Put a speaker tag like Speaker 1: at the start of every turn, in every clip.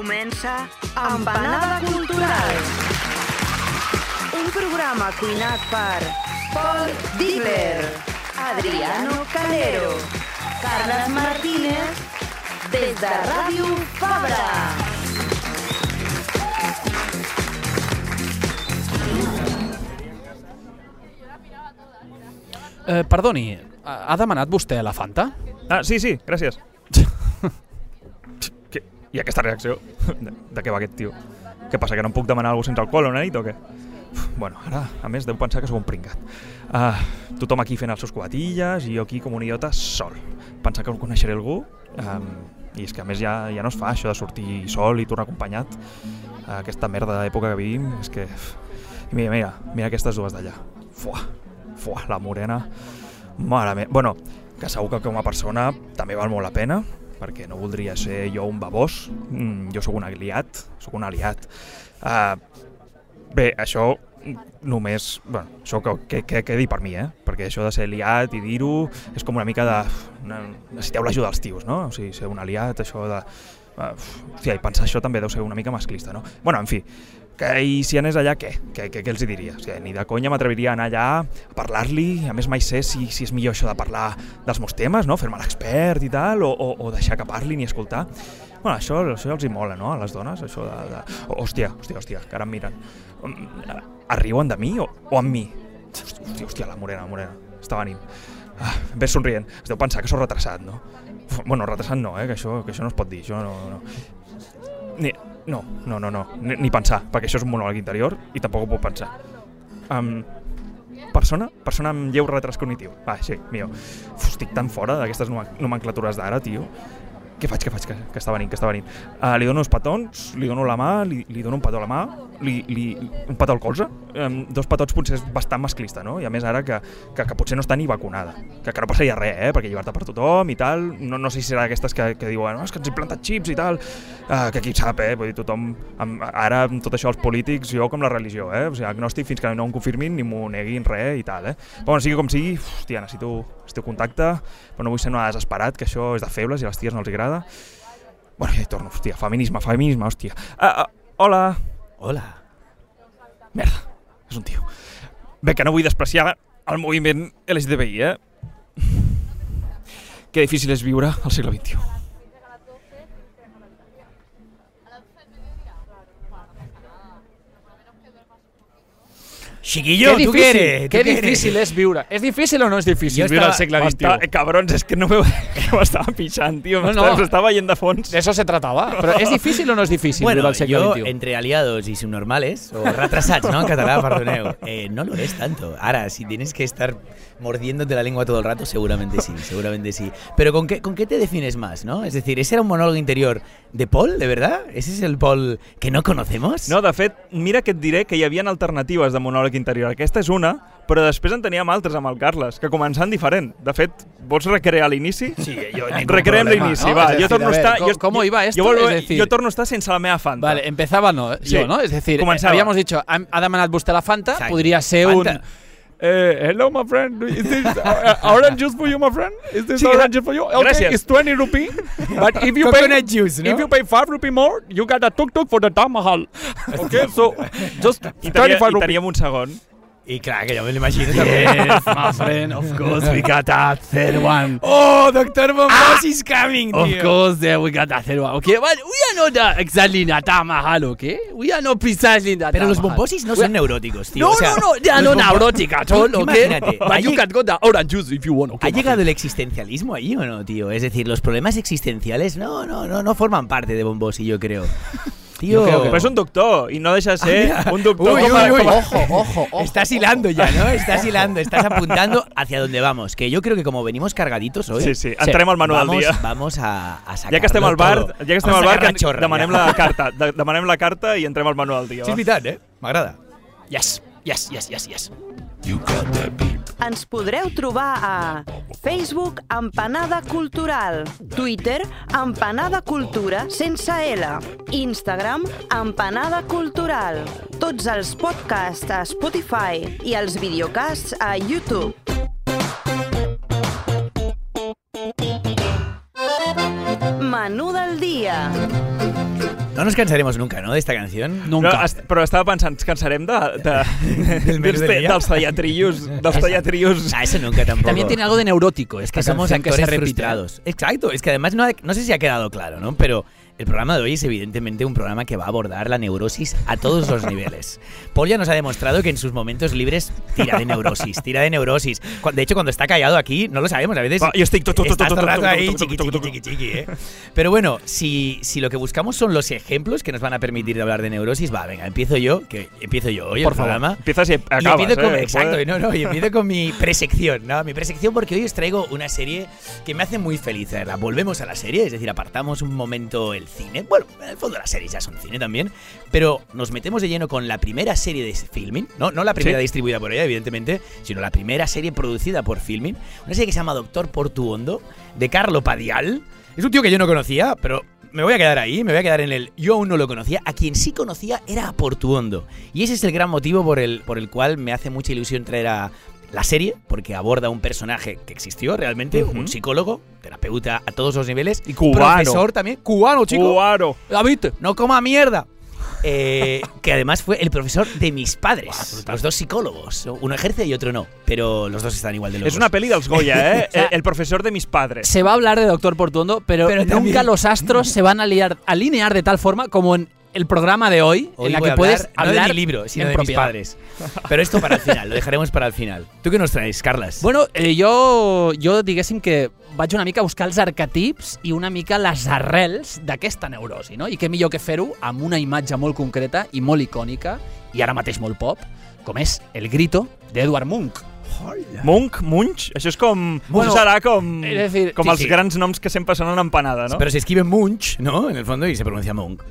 Speaker 1: comença Empanada Cultural. Un programa cuinat per Paul Dibler, Adriano Calero, Carles Martínez, des de Ràdio Fabra.
Speaker 2: Eh, perdoni, ha ha demanat vostè la Fanta?
Speaker 3: Ah, sí, sí, gràcies. I aquesta reacció? De, de què va aquest tio? Què passa, que no em puc demanar alguna sense alcohol una nit o què? Bueno, ara, a més, deu pensar que sóc un pringat. Uh, tothom aquí fent els seus cubatilles i jo aquí com un idiota sol. Pensar que coneixeré algú um, i és que a més ja, ja no es fa això de sortir sol i tornar acompanyat. Uh, aquesta merda d'època que vivim és que... I mira, mira, mira aquestes dues d'allà. Fuà, fuà, la morena. Mare meva. Bueno, que segur que com a persona també val molt la pena, perquè no voldria ser jo un babós. Mm, jo sóc un aliat, sóc un aliat. Uh, bé, això només... Bueno, això que, que, que quedi per mi, eh? Perquè això de ser aliat i dir-ho és com una mica de... Una, necessiteu l'ajuda dels tios, no? O sigui, ser un aliat, això de... Uh, hòstia, i pensar això també deu ser una mica masclista, no? Bueno, en fi, que, i si anés allà, què? Què, què, què els hi diria? O sigui, ni de conya m'atreviria a anar allà a parlar-li, a més mai sé si, si és millor això de parlar dels meus temes, no? fer-me l'expert i tal, o, o, o deixar que parlin i escoltar. Bueno, això, això els hi mola, no?, a les dones, això de... de... Hòstia, hòstia, hòstia, que ara em miren. Mm, Arriuen de mi o, o amb mi? Hòstia, hòstia, la morena, la morena, està venint. Ah, ves somrient, es deu pensar que sóc retrasat, no? Bueno, retrasat no, eh, que això, que això no es pot dir, això no... no. Ni, no, no, no, no, ni, ni pensar, perquè això és un monòleg interior i tampoc ho puc pensar. Um, persona? Persona amb lleu retras cognitiu. Va, sí, millor. Uf, estic tan fora d'aquestes nomenclatures d'ara, tio. Què faig, què faig, que, que està venint, que està venint? Uh, li dono uns petons, li dono la mà, li, li dono un petó a la mà, li, li, un petó al colze. Um, dos petots potser és bastant masclista, no? I a més ara que, que, que potser no està ni vacunada. Que, que no passaria res, eh? Perquè llibertat per tothom i tal. No, no sé si serà d'aquestes que, que diuen no, és que ens hem plantat xips i tal. Uh, que qui sap, eh? Vull dir, tothom... Amb, ara amb tot això els polítics, jo com la religió, eh? O sigui, agnòstic fins que no em confirmin ni m'ho neguin res i tal, eh? Però bueno, sigui com sigui, hòstia, necessito, necessito contacte, però no vull ser una desesperat, que això és de febles i a les ties no els agrada. Bueno, ja hi torno, hòstia, feminisme, feminisme, hòstia. Uh, uh, hola.
Speaker 4: Hola.
Speaker 3: Merda, és un tio. Bé, que no vull despreciar el moviment LGTBI, eh? Que difícil és viure al segle XXI.
Speaker 4: Chiquillo,
Speaker 2: qué
Speaker 4: ¿tú
Speaker 2: difícil,
Speaker 4: qué eres? ¿Tú
Speaker 2: qué
Speaker 4: qué eres?
Speaker 2: difícil és viure. És difícil o no és difícil viure al segle
Speaker 3: cabrons, és que no m'ho que m'estava pixant, tio.
Speaker 2: No,
Speaker 3: No, veient de fons.
Speaker 2: De eso se trataba. És difícil o no és difícil
Speaker 4: Bueno,
Speaker 2: viure al segle
Speaker 4: yo,
Speaker 2: XXI?
Speaker 4: entre aliados y subnormales, o retrasados, ¿no? En catalán, perdoneo. Eh, no lo es tanto. Ahora, si tienes que estar mordiéndote la lengua todo el rato, seguramente sí, seguramente sí. Pero ¿con qué, ¿con qué te defines más, no? Es decir, ¿ese era un monólogo interior de Paul, de verdad? ¿Ese es el Paul que no conocemos?
Speaker 3: No, de fet, mira que et diré que hi havia alternatives de monòleg interior. Aquesta és una, però després en teníem altres amb el Carles, que començant diferent. De fet, vols recrear l'inici?
Speaker 4: Sí, yo
Speaker 3: Recreem l'inici,
Speaker 2: ¿no?
Speaker 3: va.
Speaker 2: Es
Speaker 3: jo
Speaker 2: decir,
Speaker 3: torno
Speaker 2: a
Speaker 3: estar...
Speaker 2: ¿cómo-
Speaker 3: jo,
Speaker 2: cómo iba esto?
Speaker 3: Jo, vuelvo-
Speaker 2: Es decir-
Speaker 3: jo torno a estar sense la meva Fanta.
Speaker 2: Vale, empezaba no,
Speaker 3: Sí.
Speaker 2: yo, ¿no? Es decir,
Speaker 3: Començava.
Speaker 2: habíamos dicho, ha, demanat vostè la Fanta,
Speaker 4: Exacto.
Speaker 2: podria ser
Speaker 4: Fanta.
Speaker 2: un...
Speaker 3: Eh, hello, my friend. Is this uh, orange juice for you, my friend? Is this orange juice for you? Okay,
Speaker 2: gracias.
Speaker 3: it's 20 rupee. But if you pay,
Speaker 4: juice, ¿no?
Speaker 3: if you pay 5 rupee more, you got a tuk-tuk for the Taj Mahal. Okay, so just
Speaker 2: I
Speaker 3: 35
Speaker 2: tenia, i
Speaker 3: rupee.
Speaker 2: un segon.
Speaker 4: Y claro, que yo me lo imagino también.
Speaker 2: Yes, my friend, of course we got a third one.
Speaker 4: ¡Oh, Doctor Bombos is coming,
Speaker 2: Of
Speaker 4: tío!
Speaker 2: course, there we got a third one. Okay, well, we are not uh, exactly in a Taj Mahal, okay? We are not precisely in the
Speaker 4: Pero los bombosis no son neuróticos, tío.
Speaker 2: No,
Speaker 4: o sea,
Speaker 2: no, no, they are not neurotic at all, okay?
Speaker 4: Imagínate,
Speaker 2: But you can go the orange juice if you want, okay?
Speaker 4: ¿Ha llegado el existencialismo ahí o no, tío? Es decir, los problemas existenciales no, no, no, no forman parte de Bombosi, yo creo. Tío,
Speaker 2: Yo creo que
Speaker 3: Però és un doctor i no deixa de ser
Speaker 4: Ah,
Speaker 3: un doctor
Speaker 4: Uy, uy, uy.
Speaker 2: Ojo, ojo, ojo.
Speaker 4: Estás hilando ya, ¿no? Estás hilando, estás apuntando hacia dónde vamos. Que yo creo que como venimos cargaditos hoy,
Speaker 3: Sí, sí, entrem al del
Speaker 4: vamos,
Speaker 3: dia.
Speaker 4: vamos a, a sacar.
Speaker 3: Ja que estem al bar, ja que estem al bar, que demanem la carta, de, demanem la carta i entrem al menú del dia.
Speaker 4: Sí, és veritat, eh? M'agrada.
Speaker 2: Yes, yes, yes, yes, yes.
Speaker 1: Ens podreu trobar a Facebook Empanada Cultural, Twitter Empanada Cultura sense L, Instagram Empanada Cultural, tots els podcasts a Spotify i els videocasts a YouTube. Menú del dia.
Speaker 4: No nos cansaremos nunca, ¿no? De esta canción.
Speaker 2: Nunca.
Speaker 3: Però, est però estava pensant, ens cansarem de, de,
Speaker 4: Del menú
Speaker 3: dels, dels tallatrillos, dels tallatrillos.
Speaker 4: Ah, eso nunca tampoco.
Speaker 2: También tiene algo de neurótico. Es
Speaker 4: que somos actores frustrados. Exacto, es que además no, ha- no sé si ha quedado claro, ¿no? Pero el programa de hoy es evidentemente un programa que va a abordar la neurosis a todos los niveles. Paul ya nos ha demostrado que en sus momentos libres tira de neurosis, tira de neurosis. De hecho, cuando está callado aquí, no lo sabemos, a veces
Speaker 3: tu,
Speaker 4: Estás
Speaker 3: tu,
Speaker 4: todo rato ahí, chiqui, chiqui, chiqui, chiqui, ¿eh? Pero bueno, si, si lo que buscamos son los ejemplos que nos van a permitir hablar de neurosis, va, venga, empiezo yo, que empiezo yo hoy
Speaker 2: Por
Speaker 4: el
Speaker 2: favor.
Speaker 4: programa.
Speaker 3: Empiezas y
Speaker 4: Y
Speaker 3: acabas,
Speaker 4: empiezo con,
Speaker 3: eh?
Speaker 4: exacto, no, no, y empiezo con mi presección, ¿no? Mi presección porque hoy os traigo una serie que me hace muy feliz. verla. Volvemos a la serie, es decir, apartamos un momento el cine. Bueno, en el fondo las series ya son cine también, pero nos metemos de lleno con la primera serie de filming, no, no la primera
Speaker 3: Sí.
Speaker 4: distribuida por ella, evidentemente, sino la primera serie producida por filming. Una serie que se llama Doctor Portuondo, de Carlo Padial. Es un tío que yo no conocía, pero me voy a quedar ahí, me voy a quedar en el yo aún no lo conocía. A quien sí conocía era a Portuondo. Y ese es el gran motivo por el, por el cual me hace mucha ilusión traer a la serie, porque aborda un personaje que existió realmente, un psicólogo, terapeuta a todos los niveles.
Speaker 3: Y cubano.
Speaker 4: Profesor también, cubano, chico.
Speaker 3: Claro.
Speaker 2: David,
Speaker 4: No coma mierda. Eh, que además fue el profesor de mis padres, los dos psicólogos. Uno ejerce y otro no, pero los dos están igual de locos.
Speaker 3: És una pel·li dels Goya, eh?
Speaker 2: sea,
Speaker 3: el professor de mis padres.
Speaker 2: se va a hablar de Doctor Portuondo, pero,
Speaker 4: Pero
Speaker 2: nunca
Speaker 4: también-
Speaker 2: los astros se van a liar- alinear de tal forma como en el programa de hoy,
Speaker 4: Hoy
Speaker 2: en la que puedes
Speaker 4: hablar, no
Speaker 2: hablar
Speaker 4: de mi libro, sino de
Speaker 2: propiedad.
Speaker 4: mis padres. Pero esto para el final, lo dejaremos para el final. ¿Tú qué nos traes, Carlas?
Speaker 2: Bueno, eh, jo, jo diguéssim que vaig una mica a buscar els arquetips i una mica les arrels d'aquesta neurosi, no? I què millor que fer-ho amb una imatge molt concreta i molt icònica, i ara mateix molt pop, com és El grito d'Edward Munch.
Speaker 3: Munch, Munch, això és com...
Speaker 2: Bueno,
Speaker 3: això serà com,
Speaker 2: decir,
Speaker 3: com
Speaker 2: sí,
Speaker 3: els
Speaker 2: sí.
Speaker 3: grans noms que sempre sonen en empanada, no?
Speaker 4: Pero se escribe Munch, ¿no? En el fondo y se pronuncia Monk.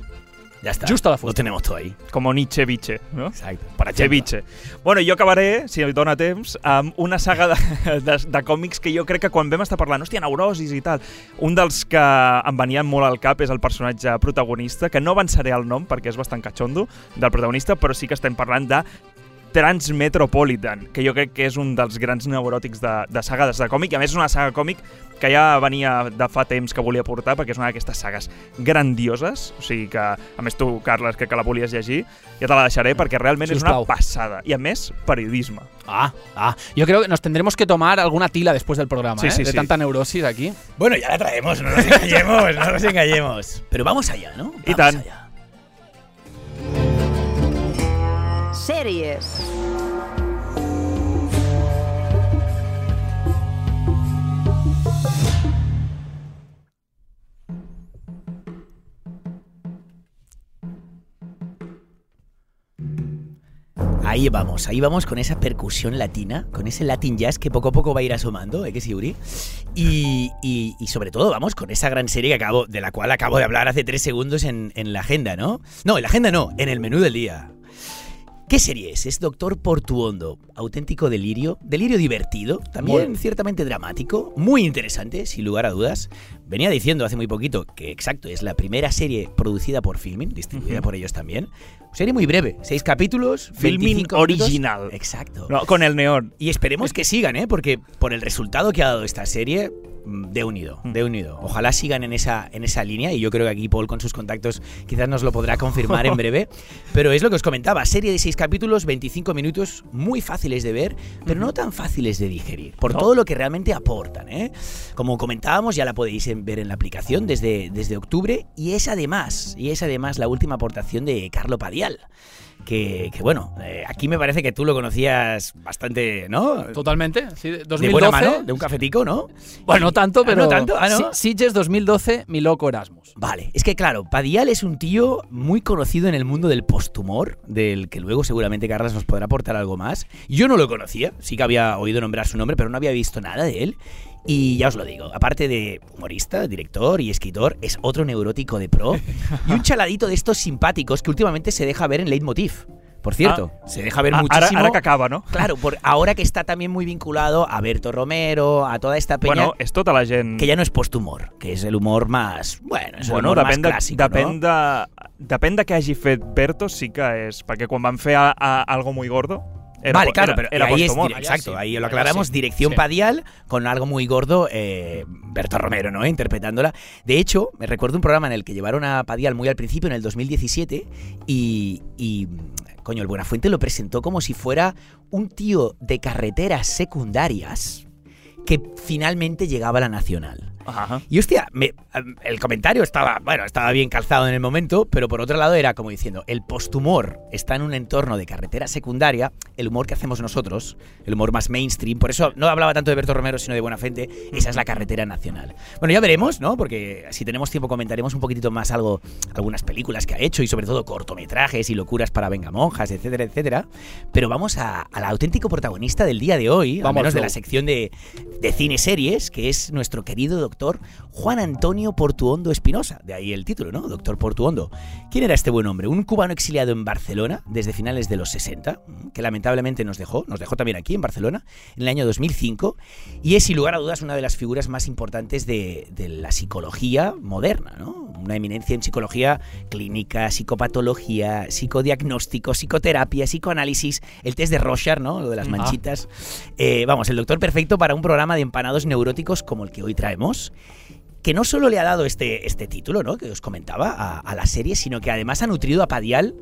Speaker 4: Ya está.
Speaker 2: Justo a la
Speaker 4: Lo
Speaker 2: fusta.
Speaker 4: tenemos todo ahí.
Speaker 3: Com Nietzsche Viche, no?
Speaker 4: Exacto. Para
Speaker 3: Ceviche. Bueno, jo acabaré, si em dóna temps, amb una saga de, de, de còmics que jo crec que quan vam estar parlant, hòstia, neurosis i tal, un dels que em venien molt al cap és el personatge protagonista, que no avançaré el nom perquè és bastant catxondo del protagonista, però sí que estem parlant de Transmetropolitan, que jo crec que és un dels grans neuròtics de, de saga de còmic, i a més és una saga còmic que ja venia de fa temps que volia portar, perquè és una d'aquestes sagues grandioses, o sigui que, a més tu, Carles, crec que la volies llegir, ja te la deixaré perquè realment és
Speaker 2: Sisplau.
Speaker 3: una passada. I a més, periodisme.
Speaker 2: Ah, ah. Yo creo que nos tendremos que tomar alguna tila después del programa,
Speaker 3: Sí,
Speaker 2: ¿eh?
Speaker 3: sí,
Speaker 2: de
Speaker 3: sí.
Speaker 2: tanta neurosis aquí.
Speaker 4: Bueno, ya la traemos, no nos engañemos, no nos engañemos. Pero vamos allá, ¿no?
Speaker 3: Y
Speaker 4: Vamos
Speaker 3: tan.
Speaker 4: allá.
Speaker 1: Sèries.
Speaker 4: Ahí vamos, ahí vamos con esa percusión latina, con ese Latin jazz que poco a poco va a ir asomando, ¿eh? Que sí, Uri? Y sobre todo vamos con esa gran serie que acabo, de la cual acabo de hablar hace tres segundos en, en la agenda, ¿no? No, en la agenda no, en el menú del día. ¿Qué serie es? Es Doctor Portuondo. Auténtico delirio. Delirio divertido. También ciertamente dramático. Muy interesante, sin lugar a dudas. Venía diciendo hace muy poquito que, exacto, es la primera serie producida por Filmin, distribuida
Speaker 3: Ujú.
Speaker 4: por ellos también. Serie muy breve. Seis capítulos.
Speaker 3: Filmin
Speaker 4: 25 minutos.
Speaker 3: original.
Speaker 4: Exacto.
Speaker 3: No, con el neón.
Speaker 4: Y esperemos que sigan, ¿eh? Porque por el resultado que ha dado esta serie, mm, de unido, de unido. Ojalá sigan en esa, en esa línea y yo creo que aquí Paul con sus contactos quizás nos lo podrá confirmar en breve. Pero es lo que os comentaba, serie de seis capítulos, 25 minutos, muy fáciles de ver, pero no tan fáciles de digerir, por
Speaker 3: No.
Speaker 4: todo lo que realmente aportan, ¿eh? Como comentábamos, ya la podéis ver en la aplicación desde, desde octubre y es además, y es además la última aportación de Carlo Padial. Que, que bueno, eh, aquí me parece que tú lo conocías bastante, ¿no?
Speaker 2: Totalmente. Sí, de-
Speaker 4: De
Speaker 2: 2012.
Speaker 4: buena mano, de un cafetico, ¿no?
Speaker 2: Bueno, no tanto,
Speaker 4: Ah,
Speaker 2: pero.
Speaker 4: no tanto, ah, ¿no?
Speaker 2: Si- Sitges 2012, mi loco Erasmus.
Speaker 4: Vale, es que claro, Padial es un tío muy conocido en el mundo del posthumor, del que luego seguramente Carlas nos podrá aportar algo más. Yo no lo conocía, sí que había oído nombrar su nombre, pero no había visto nada de él. Y ya os lo digo, aparte de humorista, director y escritor, es otro neurótico de pro y un chaladito de estos simpáticos que últimamente se deja ver en Leitmotiv. Por cierto, se deja ver
Speaker 3: Ah,
Speaker 4: muchísimo.
Speaker 3: ara que acaba, no?
Speaker 4: Claro, por ahora que está también muy vinculado a Berto Romero, a toda esta peña.
Speaker 3: Bueno, és tota la gent...
Speaker 4: que ya no es posthumor, que es el humor más. Bueno, es el
Speaker 3: bueno,
Speaker 4: humor
Speaker 3: depèn,
Speaker 4: más
Speaker 3: de,
Speaker 4: clásico.
Speaker 3: depèn,
Speaker 4: ¿no?
Speaker 3: de, depèn de què hagi fet Berto, sí que és... Perquè quan van fer a, a Algo Muy Gordo, Era
Speaker 4: vale, claro,
Speaker 3: era-
Speaker 4: pero
Speaker 3: era
Speaker 4: ahí es exacto, ahí lo aclaramos,
Speaker 2: sí.
Speaker 4: dirección
Speaker 2: Sí.
Speaker 4: Padial con algo muy gordo, eh, Berto Romero, ¿no? Interpretándola. De hecho, me recuerdo un programa en el que llevaron a Padial muy al principio, en el 2017, y, y, coño, el Buenafuente lo presentó como si fuera un tío de carreteras secundarias que finalmente llegaba a la Nacional.
Speaker 3: Ajá.
Speaker 4: Y hostia, me- el comentario estaba, bueno, estaba bien calzado en el momento, pero por otro lado era como diciendo, el posthumor está en un entorno de carretera secundaria, el humor que hacemos nosotros, el humor más mainstream, por eso no hablaba tanto de Berto Romero, sino de Buenafuente, esa es la carretera nacional. Bueno, ya veremos, ¿no? Porque si tenemos tiempo comentaremos un poquitito más algo, algunas películas que ha hecho y sobre todo cortometrajes y locuras para vengamonjas, etcétera, etcétera. Pero vamos a- al auténtico protagonista del día de hoy, al
Speaker 2: Vamos,
Speaker 4: menos de la sección de, de cine series, que es nuestro querido doctor Juan Antonio Portuondo Espinosa. De ahí el título, ¿no? Doctor Portuondo. ¿Quién era este buen hombre? Un cubano exiliado en Barcelona desde finales de los 60, que lamentablemente nos dejó, nos dejó también aquí en Barcelona, en el año 2005, y es sin lugar a dudas una de las figuras más importantes de, de la psicología moderna, ¿no? Una eminencia en psicología clínica, psicopatología, psicodiagnóstico, psicoterapia, psicoanálisis, el test de Rorschach, ¿no? Lo de las
Speaker 2: Ah.
Speaker 4: manchitas. Eh, vamos, el doctor perfecto para un programa de empanados neuróticos como el que hoy traemos que no solo le ha dado este, este título, ¿no? Que os comentaba a, a la serie, sino que además ha nutrido a Padial.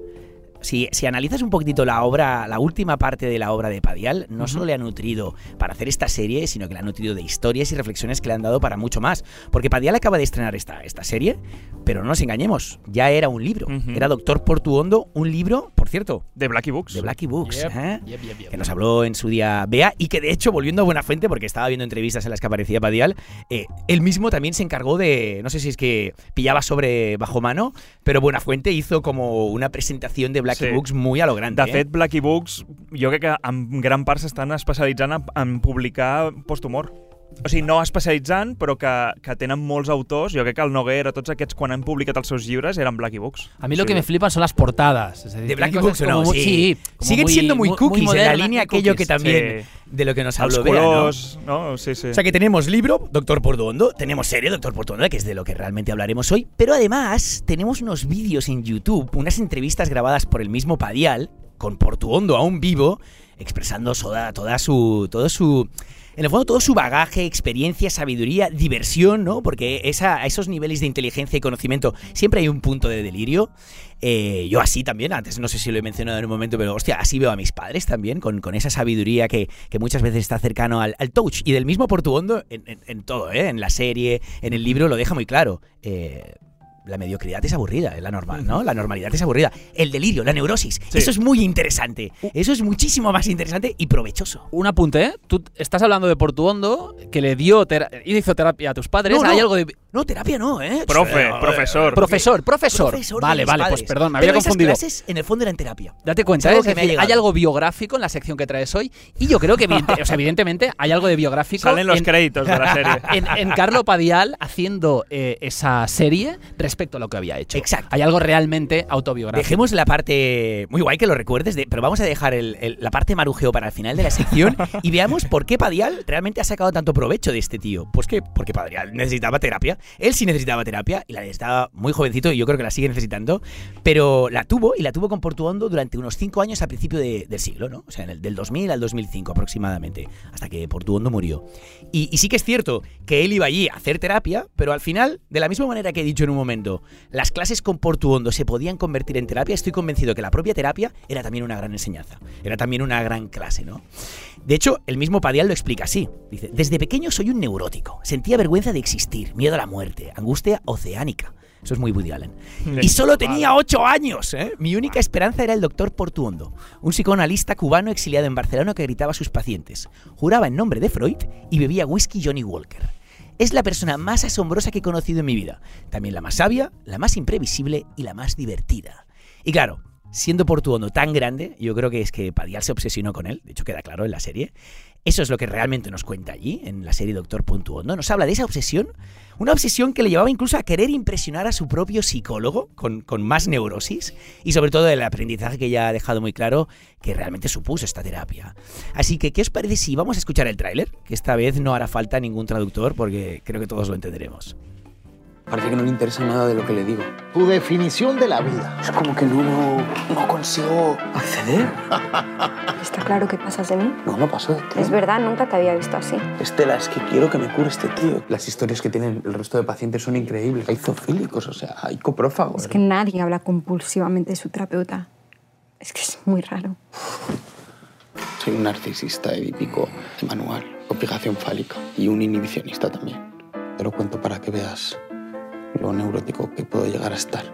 Speaker 4: Si, si analizas un poquitito la obra, la última parte de la obra de Padial, no solo le ha nutrido para hacer esta serie, sino que le ha nutrido de historias y reflexiones que le han dado para mucho más. Porque Padial acaba de estrenar esta, esta serie, pero no nos engañemos, ya era un libro.
Speaker 3: Ujú.
Speaker 4: Era Doctor Portuondo, un libro, por cierto,
Speaker 3: De Blackie Books.
Speaker 4: de Blackie Books.
Speaker 2: Yep,
Speaker 4: ¿eh?
Speaker 2: yep, yep, yep.
Speaker 4: que nos habló en su día Bea y que de hecho, volviendo a Buena Fuente, porque estaba viendo entrevistas en las que aparecía Padial, eh, él mismo también se encargó de, no sé si es que pillaba sobre bajo mano, pero Buena Fuente hizo como una presentación de Blackie
Speaker 3: Sí.
Speaker 4: Books muy a lo grande.
Speaker 3: De
Speaker 4: eh?
Speaker 3: fet, Blackie Books, jo crec que en gran part s'estan especialitzant en, en publicar posthumor. O sigui, no especialitzant, però que, que tenen molts autors. Jo crec que el Noguera, tots aquests, quan han publicat els seus llibres, eren Blackie Books.
Speaker 2: A mí lo
Speaker 3: Sí.
Speaker 2: que me flipan son las portadas. Es decir,
Speaker 4: De
Speaker 2: cosas
Speaker 4: Books no,
Speaker 2: muy-
Speaker 4: sí.
Speaker 2: como
Speaker 4: Siguen siendo muy cookies, en la línea
Speaker 2: muy
Speaker 4: aquello que
Speaker 2: cookies.
Speaker 4: también-
Speaker 3: Sí.
Speaker 4: de lo que nos habló Bea, ¿no?
Speaker 3: no? Sí, sí.
Speaker 4: O sea que tenemos libro, Doctor Portuondo, tenemos serie, Doctor Portuondo, que es de lo que realmente hablaremos hoy, pero además tenemos unos vídeos en YouTube, unas entrevistas grabadas por el mismo Padial, con Portuondo aún vivo, expresando soda- toda su, todo su... En el fondo, todo su bagaje, experiencia, sabiduría, diversión, ¿no? Porque esa, a esos niveles de inteligencia y conocimiento siempre hay un punto de delirio. Eh, yo así también, antes no sé si lo he mencionado en un momento, pero hostia, así veo a mis padres también, con, con esa sabiduría que, que muchas veces está cercano al, touch. Y del mismo Portuondo en, en- en todo, ¿eh? En la serie, en el libro, lo deja muy claro. Eh, la mediocridad es aburrida, es la normal, ¿no? La normalidad es aburrida. El delirio, la neurosis,
Speaker 3: Sí.
Speaker 4: eso es muy interesante. Eso es muchísimo más interesante y provechoso.
Speaker 2: Un apunte, ¿eh? Tú estás hablando de Portuondo, que le dio hizo terapia a tus padres.
Speaker 4: No, no.
Speaker 2: Hay algo de.
Speaker 4: No, terapia no, ¿eh?
Speaker 3: Profe, profesor.
Speaker 2: Profesor, profesor.
Speaker 4: Profesor
Speaker 2: vale, vale, pues perdón, me
Speaker 4: Pero
Speaker 2: había
Speaker 4: esas
Speaker 2: confundido.
Speaker 4: clases, en el fondo eran terapia.
Speaker 2: Date cuenta, ¿eh? Es
Speaker 4: que me ha
Speaker 2: decir,
Speaker 4: llegado.
Speaker 2: hay algo biográfico en la sección que traes hoy. Y yo creo que, evidente- o sea, evidentemente, hay algo de biográfico.
Speaker 3: Salen los
Speaker 2: en,
Speaker 3: créditos de la serie.
Speaker 2: en, en Carlo Padial haciendo eh, esa serie respecto a lo que había hecho.
Speaker 4: Exacto.
Speaker 2: Hay algo realmente autobiográfico.
Speaker 4: Dejemos la parte. Muy guay que lo recuerdes, de- pero vamos a dejar el- el- la parte marujeo para el final de la sección y veamos por qué Padial realmente ha sacado tanto provecho de este tío. Pues que porque Padial necesitaba terapia. Él sí necesitaba terapia y la necesitaba muy jovencito y yo creo que la sigue necesitando. Pero la tuvo y la tuvo con Portuondo durante unos cinco años a principio de- del siglo, ¿no? O sea, en el, del 2000 al 2005 aproximadamente, hasta que Portuondo murió. Y, y sí que es cierto que él iba allí a hacer terapia, pero al final, de la misma manera que he dicho en un momento, las clases con Portuondo se podían convertir en terapia, estoy convencido que la propia terapia era también una gran enseñanza, era también una gran clase, ¿no? De hecho, el mismo Padial lo explica así. Dice, desde pequeño soy un neurótico, sentía vergüenza de existir, miedo a la muerte, angustia oceánica. Eso es muy Woody Allen. Y solo tenía ocho años. ¿eh? Mi única esperanza era el doctor Portuondo, un psicoanalista cubano exiliado en Barcelona que gritaba a sus pacientes. Juraba en nombre de Freud y bebía whisky Johnny Walker. Es la persona más asombrosa que he conocido en mi vida. También la más sabia, la más imprevisible y la más divertida. Y claro, siendo Portuondo tan grande, yo creo que es que Padial se obsesionó con él, de hecho queda claro en la serie. Eso es lo que realmente nos cuenta allí, en la serie Doctor Portuondo. Nos habla de esa obsesión, una obsesión que le llevaba incluso a querer impresionar a su propio psicólogo con, con más neurosis y sobre todo el aprendizaje que ya ha dejado muy claro que realmente supuso esta terapia. Así que, ¿qué os parece si vamos a escuchar el tráiler? Que esta vez no hará falta ningún traductor porque creo que todos lo entenderemos.
Speaker 5: Parece que no le interesa nada de lo que le digo.
Speaker 6: Tu definición de la vida.
Speaker 5: Es como que no, no consigo acceder.
Speaker 6: ¿Está claro que pasas de mí?
Speaker 5: No, no paso de ti.
Speaker 6: Es verdad, nunca te había visto así.
Speaker 5: Estela, es que quiero que me cure este tío. Las historias que tienen el resto de pacientes son increíbles. Hay zoofílicos, o sea, hay coprófagos.
Speaker 6: Es que nadie habla compulsivamente de su terapeuta. Es que es muy raro.
Speaker 5: Soy un narcisista edípico de manual, complicación fálica y un inhibicionista también. Te lo cuento para que veas lo neurótico que puedo llegar a estar.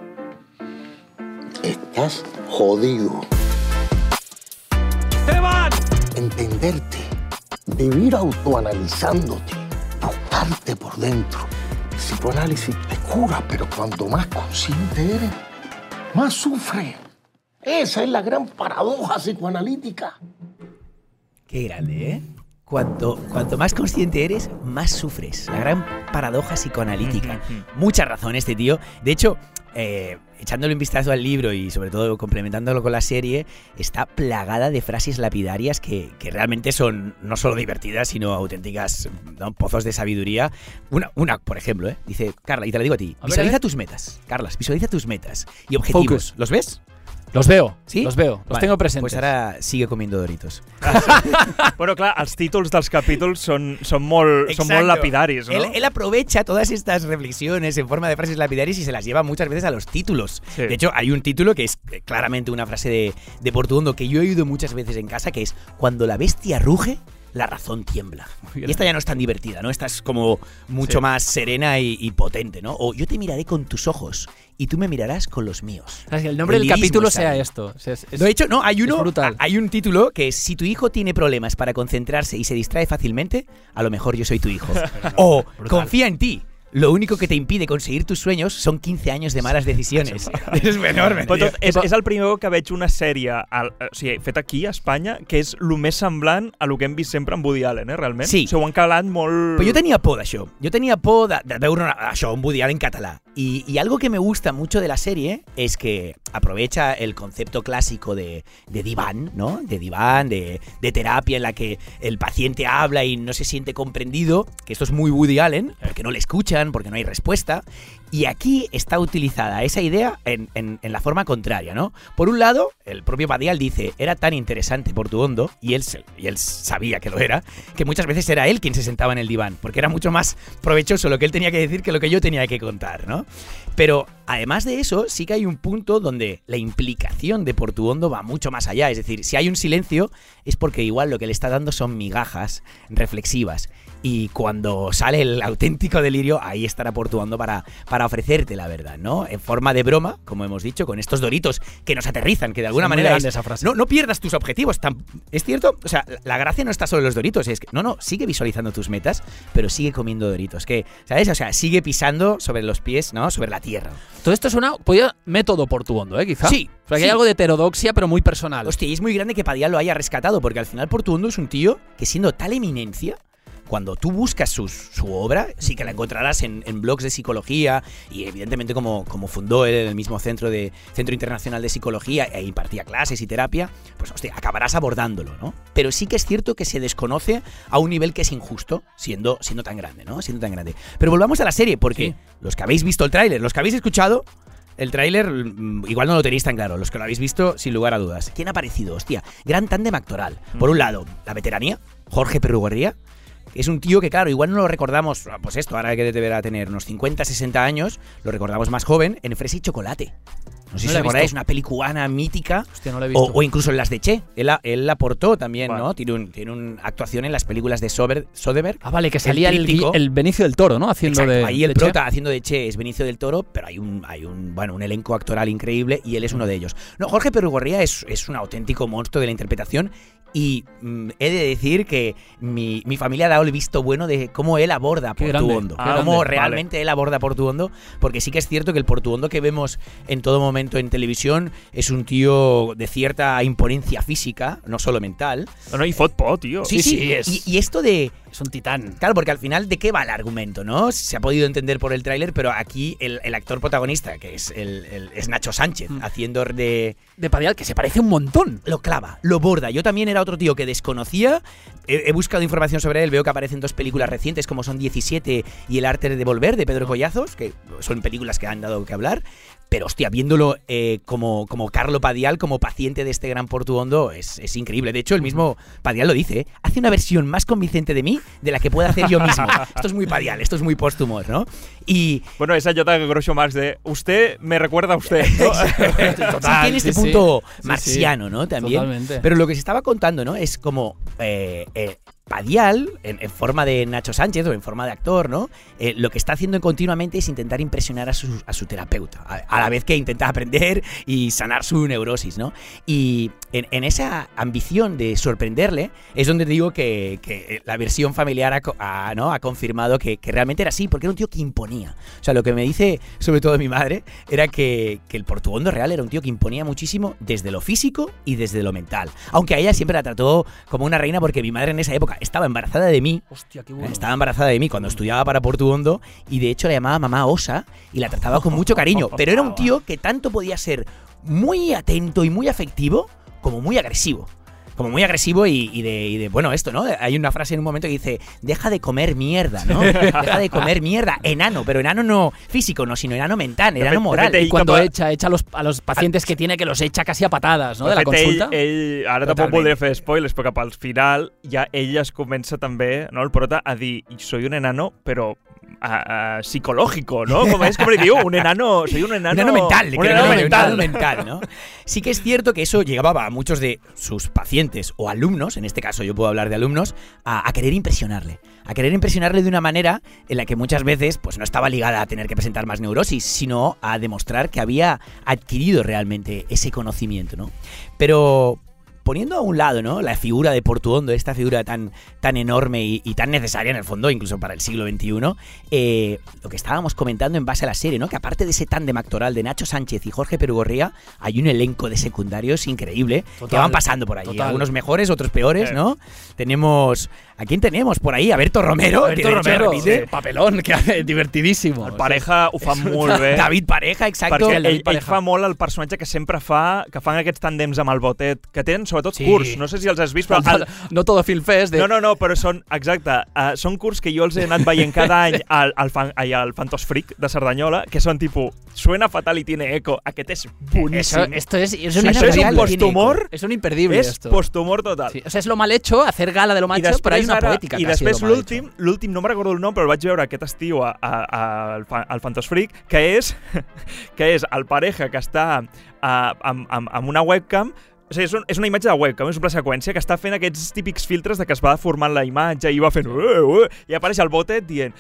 Speaker 7: Estás jodido.
Speaker 3: ¡Esteban!
Speaker 7: Entenderte, vivir autoanalizándote, tocarte por dentro. El psicoanálisis te cura, pero cuanto más consciente eres, más sufres. Esa es la gran paradoja psicoanalítica.
Speaker 4: Qué grande, ¿eh? Cuanto, cuanto más consciente eres, más sufres. La gran paradoja psicoanalítica. Mucha razón este tío. De hecho, eh, echándole un vistazo al libro y sobre todo complementándolo con la serie, está plagada de frases lapidarias que, que realmente son no solo divertidas, sino auténticas ¿no? pozos de sabiduría. Una, una, por ejemplo, ¿eh? dice, Carla, y te la digo a ti,
Speaker 2: A ver,
Speaker 4: visualiza
Speaker 2: a ver.
Speaker 4: tus metas. Carlas, visualiza tus metas y objetivos.
Speaker 2: Focus.
Speaker 4: ¿Los ves?
Speaker 2: Los veo,
Speaker 4: ¿Sí?
Speaker 2: los veo, los tengo presentes.
Speaker 4: Pues ahora sigue comiendo doritos.
Speaker 3: Bueno, clar, els títols dels capítols són, són, molt, són molt
Speaker 4: Exacto.
Speaker 3: lapidaris, no?
Speaker 4: Él, él aprovecha todas estas reflexiones en forma de frases lapidarias y se las lleva muchas veces a los títulos.
Speaker 3: Sí.
Speaker 4: De hecho, hay un título que es eh, claramente una frase de, de Portuondo que yo he oído muchas veces en casa, que es Cuando la bestia ruge, la razón tiembla. Y esta ya no es tan divertida, ¿no? Esta es como mucho
Speaker 3: Sí.
Speaker 4: más serena y, y potente, ¿no? O yo te miraré con tus ojos y tú me mirarás con los míos.
Speaker 2: O sea, el nombre del capítulo sea
Speaker 4: ahí.
Speaker 2: esto. O sea, es- es-
Speaker 4: De hecho, no, hay uno,
Speaker 2: brutal.
Speaker 4: hay un título que es si tu hijo tiene problemas para concentrarse y se distrae fácilmente, a lo mejor yo soy tu hijo. o confía en ti. Lo único que te impide conseguir tus sueños son 15 años de malas decisiones. és enorme,
Speaker 3: Però tot, és, és el primer cop que veig una sèrie al, o sigui, feta aquí, a Espanya, que és el més semblant a lo que hem vist sempre amb Woody Allen, eh, realment.
Speaker 4: Sí.
Speaker 3: O sigui, ho han calat molt...
Speaker 4: Però jo tenia por d'això. Jo tenia por de, de veure una, això, un Woody Allen català. Y, algo que me gusta mucho de la serie es que aprovecha el concepto clásico de, de diván, ¿no? De diván, de, de terapia en la que el paciente habla y no se siente comprendido, que esto es muy Woody Allen, porque no le escuchan, porque no hay respuesta. Y aquí está utilizada esa idea en, la forma contraria, ¿no? Por un lado, el propio Padial dice, era tan interesante por tu hondo, y él, y él sabía que lo era, que muchas veces era él quien se sentaba en el diván, porque era mucho más provechoso lo que él tenía que decir que lo que yo tenía que contar, ¿no? Pero además de eso, sí que hay un punto donde la implicación de Portuondo va mucho más allá. Es decir, si hay un silencio, es porque igual lo que le está dando son migajas reflexivas. Y cuando sale el auténtico delirio, ahí estará Portuondo para, para ofrecerte la verdad, ¿no? En forma de broma, como hemos dicho, con estos doritos que nos aterrizan, que de alguna manera
Speaker 2: grande
Speaker 4: es,
Speaker 2: esa frase.
Speaker 4: No, no pierdas tus objetivos. es cierto, o sea, la gracia no está solo en los doritos, es que, no, no, sigue visualizando tus metas, pero sigue comiendo doritos. Que, ¿sabes? O sea, sigue pisando sobre los pies, ¿no? Sobre la tierra.
Speaker 2: Todo esto suena podía, método portuondo, ¿eh? Quizá.
Speaker 4: Sí,
Speaker 2: O sea, que
Speaker 4: sí.
Speaker 2: hay algo de heterodoxia, pero muy personal.
Speaker 4: Hostia, y es muy grande que Padial lo haya rescatado, porque al final Portuondo es un tío que siendo tal eminencia, cuando tú buscas sus- su obra, sí que la encontrarás en, en blogs de psicología y evidentemente como, como fundó él el mismo centro de Centro Internacional de Psicología e impartía clases y terapia, pues hostia, acabarás abordándolo, ¿no? Pero sí que es cierto que se desconoce a un nivel que es injusto, siendo, siendo tan grande, ¿no? Siendo tan grande. Pero volvamos a la serie, porque
Speaker 2: Sí.
Speaker 4: los que habéis visto el tráiler, los que habéis escuchado, el tráiler mm, igual no lo tenéis tan claro, los que lo habéis visto sin lugar a dudas. ¿Quién ha aparecido? Hostia, gran tándem actoral. Por un lado, la veteranía, Jorge Perruguerría, es un tío que claro, igual no lo recordamos, ah, pues esto, ahora que deberá tener unos 50, 60 años, lo recordamos más joven, en Fresa y Chocolate. No sé
Speaker 2: No
Speaker 4: si
Speaker 2: la
Speaker 4: os acordáis, una pelicuana mítica.
Speaker 2: Hostia, no lo he visto.
Speaker 4: O, o incluso en las de Che. Él, la- él la aportó también,
Speaker 3: Vale.
Speaker 4: ¿no? Tiene, un, tiene una actuación en las películas de Sober, Soderbergh.
Speaker 2: ah, vale, que salía el,
Speaker 4: tríptico.
Speaker 2: el Benicio del Toro, ¿no? Haciendo
Speaker 4: Exacto,
Speaker 2: de.
Speaker 4: ahí el
Speaker 2: de Che.
Speaker 4: prota haciendo de Che es Benicio del Toro, pero hay un, hay un, bueno, un elenco actoral increíble y él es uno de ellos. No, Jorge Perugorría es, es un auténtico monstruo de la interpretación y mm, he de decir que mi, mi familia ha dado el visto bueno de cómo él aborda
Speaker 2: Qué grande,
Speaker 4: Portuondo.
Speaker 2: qué
Speaker 4: cómo
Speaker 2: grande,
Speaker 3: vale.
Speaker 4: realmente él aborda Portuondo, porque sí que es cierto que el Portuondo que vemos en todo momento en televisión es un tío de cierta imponencia física, no solo mental.
Speaker 3: No, no, i fot por, tio.
Speaker 2: Sí, sí, es-
Speaker 4: Y, y esto de,
Speaker 2: Es un titán.
Speaker 4: Claro, porque al final, ¿de qué va el argumento, no? Se ha podido entender por el tráiler, pero aquí el, el actor protagonista, que es, el, el- es Nacho Sánchez,
Speaker 2: Mm.
Speaker 4: haciendo de...
Speaker 2: De Padial, que se parece un montón.
Speaker 4: Lo clava, lo borda. Yo también era otro tío que desconocía. He, he buscado información sobre él, veo que aparecen dos películas recientes, como son 17 y El arte de volver, de Pedro Collazos, que son películas que han dado que hablar. Pero hostia, viéndolo eh, como, como Carlo Padial, como paciente de este gran Portuondo, es, es increíble. De hecho, el mismo Padial lo dice, ¿eh? hace una versión más convincente de mí de la que pueda hacer yo mismo. esto es muy Padial, esto es muy póstumo, ¿no? Y...
Speaker 3: Bueno, esa Jota Grosso más de usted me recuerda a usted. ¿no?
Speaker 4: tiene este punto
Speaker 2: sí.
Speaker 4: Marciano. ¿no? También.
Speaker 2: Totalmente.
Speaker 4: Pero lo que se estaba contando, ¿no? Es como eh, Padial, en, en forma de Nacho Sánchez o en forma de actor, ¿no? Eh, lo que está haciendo continuamente es intentar impresionar a su, terapeuta, a, a la vez que intenta aprender y sanar su neurosis, ¿no? Y en, en esa ambición de sorprenderle es donde digo que, la versión familiar ha, ¿no? confirmado que, realmente era así, porque era un tío que imponía. O sea, lo que me dice sobre todo mi madre era que, que el portuondo real era un tío que imponía muchísimo desde lo físico y desde lo mental. Aunque a ella siempre la trató como una reina porque mi madre en esa época estaba embarazada de mí.
Speaker 2: Hostia, qué bueno.
Speaker 4: Estaba embarazada de mí cuando estudiaba para Portuondo y de hecho la llamaba mamá Osa y la trataba con mucho cariño. Pero era un tío que tanto podía ser muy atento y muy afectivo como muy agresivo. Como muy agresivo y, y de, y de, bueno, esto, ¿no? Hay una frase en un momento que dice, deja de comer mierda, ¿no? Deja de comer mierda. Enano, pero enano no físico, no, sino enano mental, enano moral.
Speaker 2: Y cuando echa, echa a los, a los pacientes que tiene, que los echa casi a patadas, ¿no? De la consulta.
Speaker 3: Ell, ell, ara tampoc voldré fer spoilers, però cap al final ja ell es comença també, no, el prota, a dir soy un enano, però a, a, psicológico, ¿no? Como es como le digo, un enano, soy un enano,
Speaker 4: Un enano mental,
Speaker 3: un enano
Speaker 4: enano
Speaker 3: mental.
Speaker 4: mental, ¿no? Sí que es cierto que eso llegaba a muchos de sus pacientes o alumnos, en este caso yo puedo hablar de alumnos, a, a querer impresionarle. A querer impresionarle de una manera en la que muchas veces pues no estaba ligada a tener que presentar más neurosis, sino a demostrar que había adquirido realmente ese conocimiento, ¿no? Pero poniendo a un lado, ¿no? La figura de Portuondo, esta figura tan, tan enorme y, y tan necesaria en el fondo, incluso para el siglo XXI, eh, lo que estábamos comentando en base a la serie, ¿no? Que aparte de ese tándem actoral de Nacho Sánchez y Jorge Perugorría, hay un elenco de secundarios increíble que van pasando por ahí.
Speaker 2: total.
Speaker 4: Algunos mejores, otros peores,
Speaker 3: Eh.
Speaker 4: ¿no? Tenemos. ¿A quién tenemos por ahí? A Berto Romero. que hecho
Speaker 2: Romero, sí, papelón, que hace divertidísimo.
Speaker 3: El pareja ho fa molt bé.
Speaker 4: David Pareja, exacto.
Speaker 3: perquè ell, ell
Speaker 2: Pareja.
Speaker 3: fa molt el personatge que sempre fa, que fan aquests tàndems amb el botet, que tenen sobretot
Speaker 2: Sí.
Speaker 3: curts, no sé si els has vist, però...
Speaker 2: No,
Speaker 3: El,
Speaker 2: no todo Film Fest. De...
Speaker 3: no, no, no, però són, exacte, uh, són curts que jo els he anat veient cada any al, al, fan, ai, al Fantos Freak de Cerdanyola, que són tipus, suena fatal y tiene eco, aquest és boníssim.
Speaker 2: Eso, esto es, es un
Speaker 3: Això és un posthumor,
Speaker 2: Es un imperdible
Speaker 3: és posthumor total.
Speaker 2: Sí, O sea, es lo mal hecho, hacer gala de lo macho, pero hay
Speaker 3: després,
Speaker 2: una
Speaker 3: ara,
Speaker 2: poética
Speaker 3: I després
Speaker 2: mal
Speaker 3: l'últim,
Speaker 2: hecho.
Speaker 3: l'últim, no me'n recordo el nom, però el vaig veure aquest estiu a, a, a, al, al Fantos Freak, que és, que és el pareja que està a, amb, amb, amb una webcam o sigui, és, un, és una imatge de webcam, és una seqüència que està fent aquests típics filtres de que es va formant la imatge i va fent... Uh, uh, I apareix el botet dient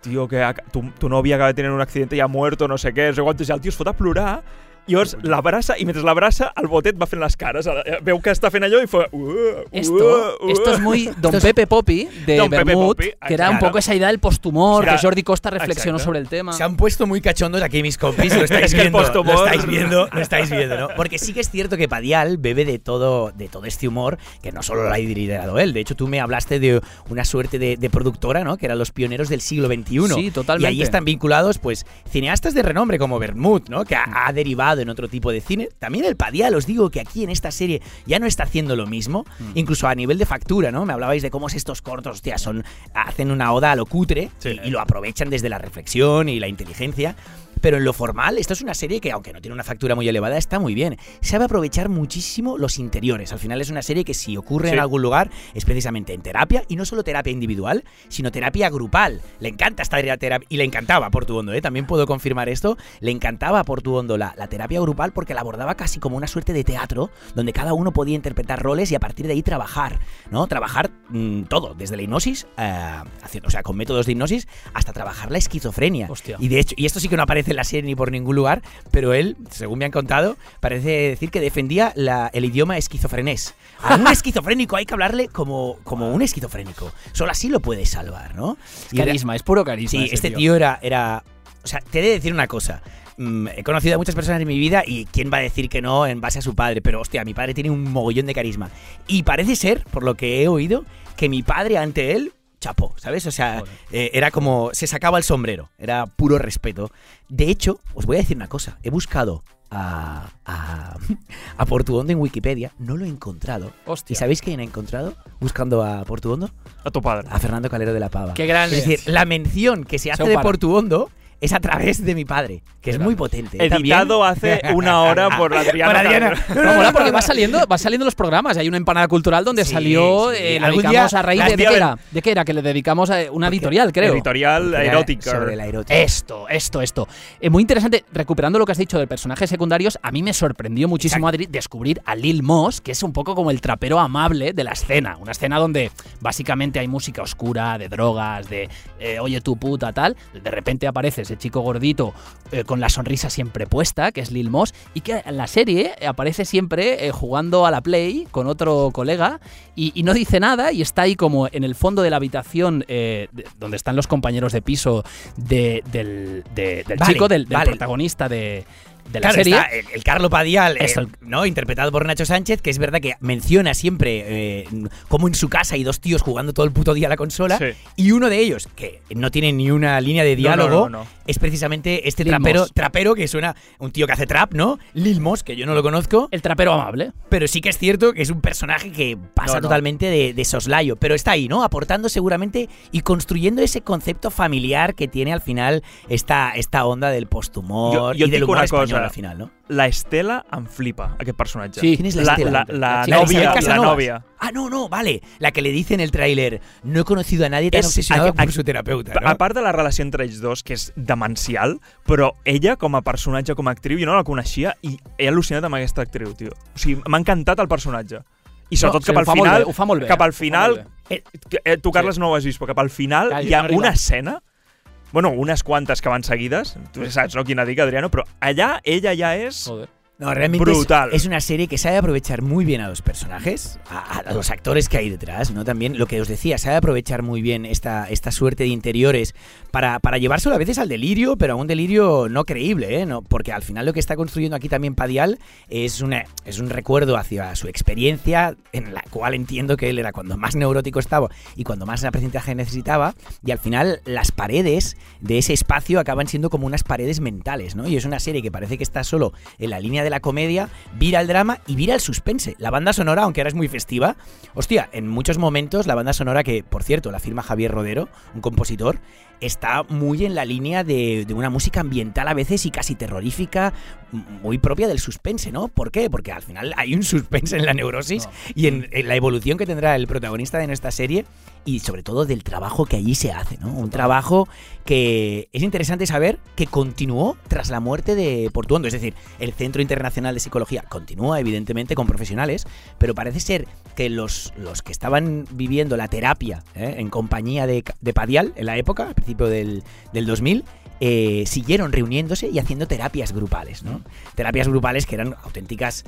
Speaker 3: tío, que tu, tu novia acaba de tener un accidente y ha muerto, no sé què, no sé quantos, i el tio es fot a plorar i llavors l'abraça, i mentre l'abraça, el botet va fent les cares. Veu que està fent allò i fa... Uh, uh,
Speaker 2: Esto,
Speaker 3: uh.
Speaker 2: esto es muy Don Pepe Poppy de
Speaker 3: Don Pepe
Speaker 2: Bermud,
Speaker 3: Poppy,
Speaker 2: que era un poco esa idea del posthumor,
Speaker 3: Claro.
Speaker 2: que Jordi Costa reflexionó
Speaker 3: Exacto.
Speaker 2: sobre el tema.
Speaker 4: Se han puesto muy cachondos aquí mis compis, lo estáis
Speaker 3: Es que
Speaker 4: viendo, lo estáis viendo, lo estáis viendo, ¿no? Porque sí que es cierto que Padial bebe de todo, de todo este humor, que no solo lo ha liderado él. De hecho, tú me hablaste de una suerte de, de productora, ¿no? Que eran los pioneros del siglo XXI.
Speaker 2: Sí, totalmente.
Speaker 4: Y ahí están vinculados, pues, cineastas de renombre como Bermud, ¿no? Que ha, ha derivado en otro tipo de cine. También el Padial, os digo que aquí en esta serie ya no está haciendo lo mismo,
Speaker 2: Mm.
Speaker 4: incluso a nivel de factura, ¿no? Me hablabais de cómo estos cortos, hostia, son, hacen una oda a lo cutre
Speaker 3: Sí.
Speaker 4: y, y lo aprovechan desde la reflexión y la inteligencia. Pero en lo formal, esto es una serie que, aunque no tiene una factura muy elevada, está muy bien. Sabe aprovechar muchísimo los interiores. Al final es una serie que si ocurre en algún lugar es precisamente en terapia, y no solo terapia individual, sino terapia grupal. Le encanta esta terapia, y le encantaba a Portuondo, ¿eh? también puedo confirmar esto, le encantaba a Portuondo la, la terapia grupal porque la abordaba casi como una suerte de teatro, donde cada uno podía interpretar roles y a partir de ahí trabajar, ¿no? Trabajar mm, todo, desde la hipnosis, eh, haciendo, o sea, con métodos de hipnosis, hasta trabajar la esquizofrenia.
Speaker 2: Hostia.
Speaker 4: Y de hecho, y esto sí que no aparece en la serie ni por ningún lugar, pero él, según me han contado, parece decir que defendía la- el idioma esquizofrenés. A un esquizofrénico hay que hablarle como, como un esquizofrénico. Solo así lo puedes salvar, ¿no? Era-
Speaker 2: Carisma, es puro carisma.
Speaker 4: Sí, este tío era, era. O sea, te he de decir una cosa. Mm, he conocido a muchas personas en mi vida y quién va a decir que no en base a su padre, pero hostia, mi padre tiene un mogollón de carisma. Y parece ser, por lo que he oído, que mi padre ante él chapó, ¿sabes? O sea, eh, era como. Se sacaba el sombrero, era puro respeto. De hecho, os voy a decir una cosa. He buscado a, a, a Portuondo en Wikipedia, no lo he encontrado.
Speaker 2: Hostia.
Speaker 4: ¿Y sabéis quién he encontrado buscando a Portuondo?
Speaker 3: A tu padre.
Speaker 4: A Fernando Calero de la Pava.
Speaker 2: Qué grande.
Speaker 4: Es decir, la mención que se hace
Speaker 2: Seu
Speaker 4: de. Portuondo es a través de mi padre, que es muy potente. ¿eh?
Speaker 3: Editado hace una hora por Adriana.
Speaker 4: Por Adriana.
Speaker 2: No, mola porque va saliendo, va saliendo los programas. Hay una empanada cultural donde
Speaker 4: Sí,
Speaker 2: salió,
Speaker 4: sí.
Speaker 2: eh, la dedicamos
Speaker 4: día-
Speaker 2: a raíz de,
Speaker 3: algún
Speaker 2: ¿de
Speaker 3: día
Speaker 2: qué era? ¿De qué era? Que le dedicamos a una editorial, creo.
Speaker 3: Editorial erótica.
Speaker 4: Sobre la erótica.
Speaker 2: Esto, esto, esto. Eh, muy interesante, recuperando lo que has dicho de personajes secundarios, a mí me sorprendió muchísimo, Adri, descubrir a Lil Moss, que es un poco como el trapero amable de la escena. Una escena donde básicamente hay música oscura, de drogas, de eh, oye tu puta, tal. De repente aparece ese chico gordito eh, con la sonrisa siempre puesta, que es Lil Moss, y que en la serie aparece siempre eh, jugando a la Play con otro colega y, y no dice nada y está ahí como en el fondo de la habitación eh, de- donde están los compañeros de piso de- del, de- del
Speaker 4: Vale,
Speaker 2: chico, del, del
Speaker 4: vale.
Speaker 2: protagonista de, de la
Speaker 4: Claro,
Speaker 2: serie.
Speaker 4: está el, el Carlo Padial, eh. ¿no? interpretado por Nacho Sánchez, que es verdad que menciona siempre eh, como en su casa hay dos tíos jugando todo el puto día a la consola,
Speaker 3: Sí.
Speaker 4: y uno de ellos, que no tiene ni una línea de
Speaker 3: No, no,
Speaker 4: diálogo,
Speaker 3: no, no.
Speaker 4: es precisamente este
Speaker 2: Lil
Speaker 4: trapero, trapero que suena un tío que hace trap, ¿no? Lil Moss, que yo no lo conozco,
Speaker 2: El trapero amable.
Speaker 4: pero sí que es cierto que es un personaje que pasa
Speaker 3: No, no.
Speaker 4: totalmente de, de soslayo, pero está ahí, ¿no? Aportando seguramente y construyendo ese concepto familiar que tiene al final esta, esta onda del posthumor
Speaker 3: jo
Speaker 4: y del humor
Speaker 3: una
Speaker 4: español al final, ¿no?
Speaker 3: La Estela em flipa, aquest personatge.
Speaker 2: Sí.
Speaker 4: ¿Quién es la
Speaker 3: la,
Speaker 4: Estela?
Speaker 3: la, la,
Speaker 2: La
Speaker 3: la
Speaker 4: Casanovas.
Speaker 3: novia.
Speaker 4: Ah, no, no, vale. La que le dice en el tráiler, no he conocido a nadie tan
Speaker 3: És-
Speaker 4: obsesionado
Speaker 3: a-
Speaker 4: su terapeuta, ¿no?
Speaker 3: A part de la relació entre ells dos, que és demencial, però ella, com a personatge, com a actriu, jo no la coneixia i he al·lucinat amb aquesta actriu, tio. O sigui, m'ha encantat el personatge. I sobretot
Speaker 2: sí,
Speaker 3: cap al final,
Speaker 2: bé, ho fa molt bé,
Speaker 3: cap al final, eh, eh, tu Carles no ho has vist, però cap al final
Speaker 2: Clar,
Speaker 3: hi ha
Speaker 2: no
Speaker 3: una escena Bueno, unes quantes que van seguides, tu saps, no?, quina dic, Adriano, però allà ella ja és...
Speaker 2: Joder.
Speaker 4: No, realmente
Speaker 3: Brutal.
Speaker 4: Es, es una serie que sabe aprovechar muy bien a los personajes, a, a los actores que hay detrás, ¿no? También lo que os decía, sabe aprovechar muy bien esta, esta suerte de interiores para, para llevárselo a veces al delirio, pero a un delirio no creíble, ¿eh? No, porque al final lo que está construyendo aquí también Padial es, una, es un recuerdo hacia su experiencia, en la cual entiendo que él era cuando más neurótico estaba y cuando más aprendizaje necesitaba, y al final las paredes de ese espacio acaban siendo como unas paredes mentales, ¿no? Y es una serie que parece que está solo en la línea de la comedia, vira el drama y vira el suspense. La banda sonora, aunque ahora es muy festiva, hostia, en muchos momentos la banda sonora que, por cierto, la firma Javier Rodero, un compositor, está muy en la línea de, de, una música ambiental a veces y casi terrorífica, muy propia del suspense, ¿no? ¿Por qué? Porque al final hay un suspense en la neurosis no. y en, en, la evolución que tendrá el protagonista de nuestra serie y sobre todo del trabajo que allí se hace, ¿no? Un trabajo que es interesante saber que continuó tras la muerte de Portuondo, es decir, el Centro Internacional de Psicología continúa evidentemente con profesionales, pero parece ser que los, los que estaban viviendo la terapia ¿eh? en compañía de, de Padial en la época, al principio del, del 2000, eh, siguieron reuniéndose y haciendo terapias grupales, ¿no? Terapias grupales que eran auténticas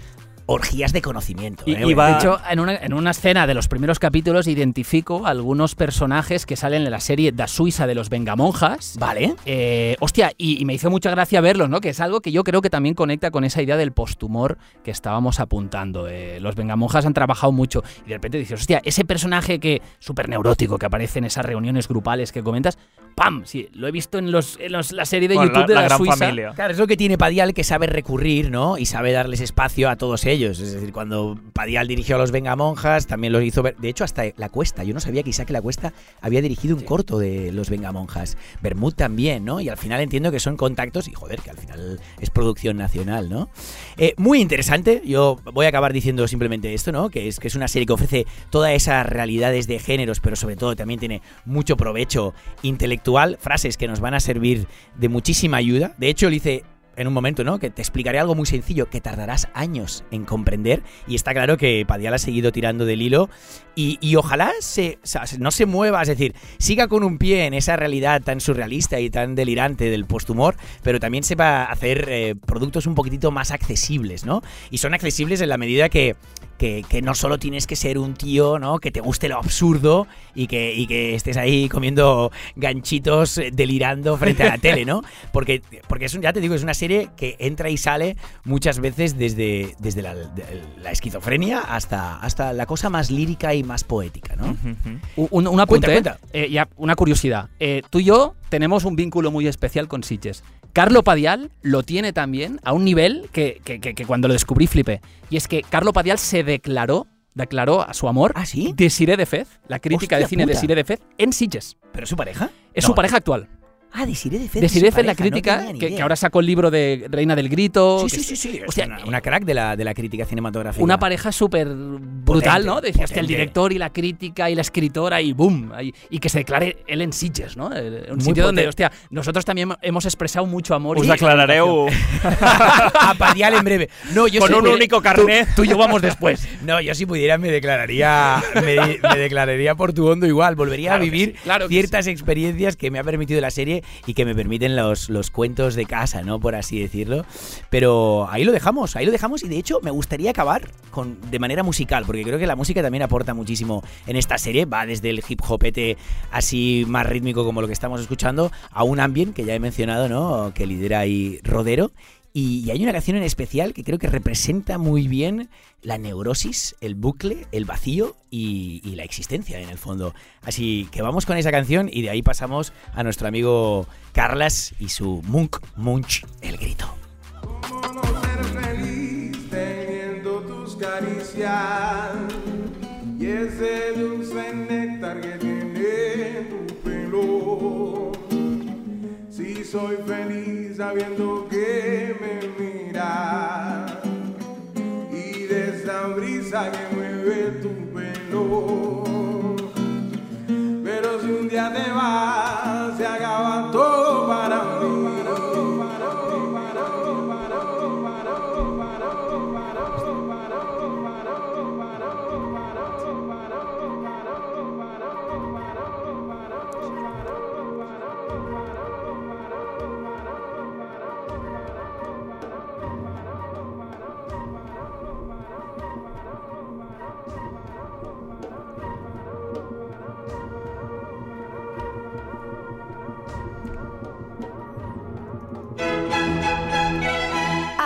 Speaker 4: orgías de conocimiento.
Speaker 2: Y,
Speaker 4: ¿eh?
Speaker 2: y va... De hecho, en una, en una, escena de los primeros capítulos identifico algunos personajes que salen en la serie Da Suiza de los Vengamonjas.
Speaker 4: Vale.
Speaker 2: Eh, hostia, y, y, me hizo mucha gracia verlos, ¿no? Que es algo que yo creo que también conecta con esa idea del posthumor que estábamos apuntando. Eh, los Vengamonjas han trabajado mucho y de repente dices, hostia, ese personaje que súper neurótico que aparece en esas reuniones grupales que comentas, ¡pam! Sí, lo he visto en, los, en los, la serie de
Speaker 3: bueno,
Speaker 2: YouTube
Speaker 3: la,
Speaker 2: de
Speaker 3: la,
Speaker 2: la,
Speaker 3: gran
Speaker 2: Suiza.
Speaker 3: Familia.
Speaker 4: Claro, es lo que tiene Padial que sabe recurrir, ¿no? Y sabe darles espacio a todos ellos. Es decir, cuando Padial dirigió a los Vengamonjas, también lo hizo ver. De hecho, hasta La Cuesta. Yo no sabía que Isaac La Cuesta había dirigido un sí. corto de los Vengamonjas. Bermud también, ¿no? Y al final entiendo que son contactos y joder, que al final es producción nacional, ¿no? Eh, muy interesante. Yo voy a acabar diciendo simplemente esto, ¿no? Que es que es una serie que ofrece todas esas realidades de géneros, pero sobre todo también tiene mucho provecho intelectual. Frases que nos van a servir de muchísima ayuda. De hecho, le hice en un momento, ¿no? Que te explicaré algo muy sencillo que tardarás años en comprender y está claro que Padial ha seguido tirando del hilo y, y ojalá se, no se mueva, es decir, siga con un pie en esa realidad tan surrealista y tan delirante del posthumor, pero también sepa hacer eh, productos un poquitito más accesibles, ¿no? Y son accesibles en la medida que, que, que, no solo tienes que ser un tío, ¿no? Que te guste lo absurdo y que, y que estés ahí comiendo ganchitos delirando frente a la tele, ¿no? Porque, porque es un, ya te digo, es una serie que entra y sale muchas veces desde, desde la, de, la esquizofrenia hasta, hasta la cosa más lírica y más poética, ¿no?
Speaker 2: Uh -huh. un, un, apunte,
Speaker 4: cuenta, cuenta.
Speaker 2: Eh, ya, una curiosidad. Eh, tú y yo tenemos un vínculo muy especial con Sitges. Carlo Padial lo tiene también a un nivel que, que, que, que cuando lo descubrí flipé. Y es que Carlo Padial se declaró declaró a su amor
Speaker 4: ¿Ah, sí?
Speaker 2: de Siré de Fez, la crítica
Speaker 4: Hostia
Speaker 2: de cine
Speaker 4: puta.
Speaker 2: de Siré de Fez, en Sitges.
Speaker 4: ¿Pero es su pareja?
Speaker 2: Es
Speaker 4: No.
Speaker 2: su pareja actual.
Speaker 4: Ah, Desiree de.
Speaker 2: Desiree Fez, la
Speaker 4: no
Speaker 2: crítica, que, que ahora sacó el libro de Reina del Grito.
Speaker 4: Sí,
Speaker 2: que
Speaker 4: sí, sí, sí.
Speaker 2: Hostia,
Speaker 4: una, una crack de la, de la crítica cinematográfica.
Speaker 2: una pareja súper brutal, ¿no? Decía, hostia, el director y la crítica y la escritora y boom. Y, que se declare él en Sitges, ¿no? Eh, Un
Speaker 4: Muy
Speaker 2: sitio donde, hostia, nosotros también hemos expresado mucho amor.
Speaker 3: Us
Speaker 2: y-
Speaker 3: declarareu
Speaker 4: a Padial en breve. No, yo
Speaker 3: con
Speaker 4: sí
Speaker 3: un
Speaker 4: pudiera-
Speaker 3: único carnet.
Speaker 2: tú y yo vamos después.
Speaker 4: No, yo si pudiera me declararía me, me declararía por tu hondo igual. Volvería
Speaker 2: Claro
Speaker 4: a
Speaker 2: que
Speaker 4: vivir
Speaker 2: sí, claro que
Speaker 4: ciertas experiencias que me ha permitido la serie y que me permiten los, los cuentos de casa, ¿no? Por así decirlo. Pero ahí lo dejamos, ahí lo dejamos y de hecho me gustaría acabar con, de manera musical, porque creo que la música también aporta muchísimo en esta serie. Va desde el hip hopete así más rítmico como lo que estamos escuchando a un ambient que ya he mencionado, ¿no? Que lidera ahí Rodero. Y, hay una canción en especial que creo que representa muy bien la neurosis, el bucle, el vacío y, y la existencia en el fondo. Así que vamos con esa canción y de ahí pasamos a nuestro amigo Carlas y su Munk Munch, el grito.
Speaker 8: ¿Cómo no ser feliz teniendo tus caricias y ese dulce néctar que soy feliz sabiendo que me miras y de esa brisa que mueve tu pelo. Pero si un día te vas, se acaba todo para mí.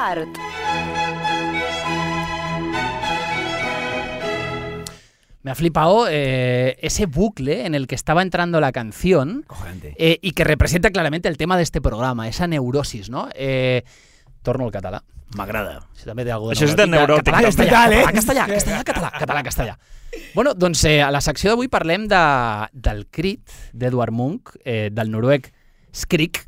Speaker 1: Art.
Speaker 2: Me ha flipado eh, ese bucle en el que estaba entrando la canción eh, y que representa claramente el tema de este programa, esa neurosis, ¿no? Eh, torno al català.
Speaker 4: M'agrada.
Speaker 2: Si també té alguna
Speaker 3: Això és de neuròtic,
Speaker 2: Català, castellà,
Speaker 4: eh?
Speaker 2: català, castellà, castellà, català, català, castellà. Bueno, doncs eh, a la secció d'avui parlem de, del crit d'Edward Munch, eh, del noruec Skrik,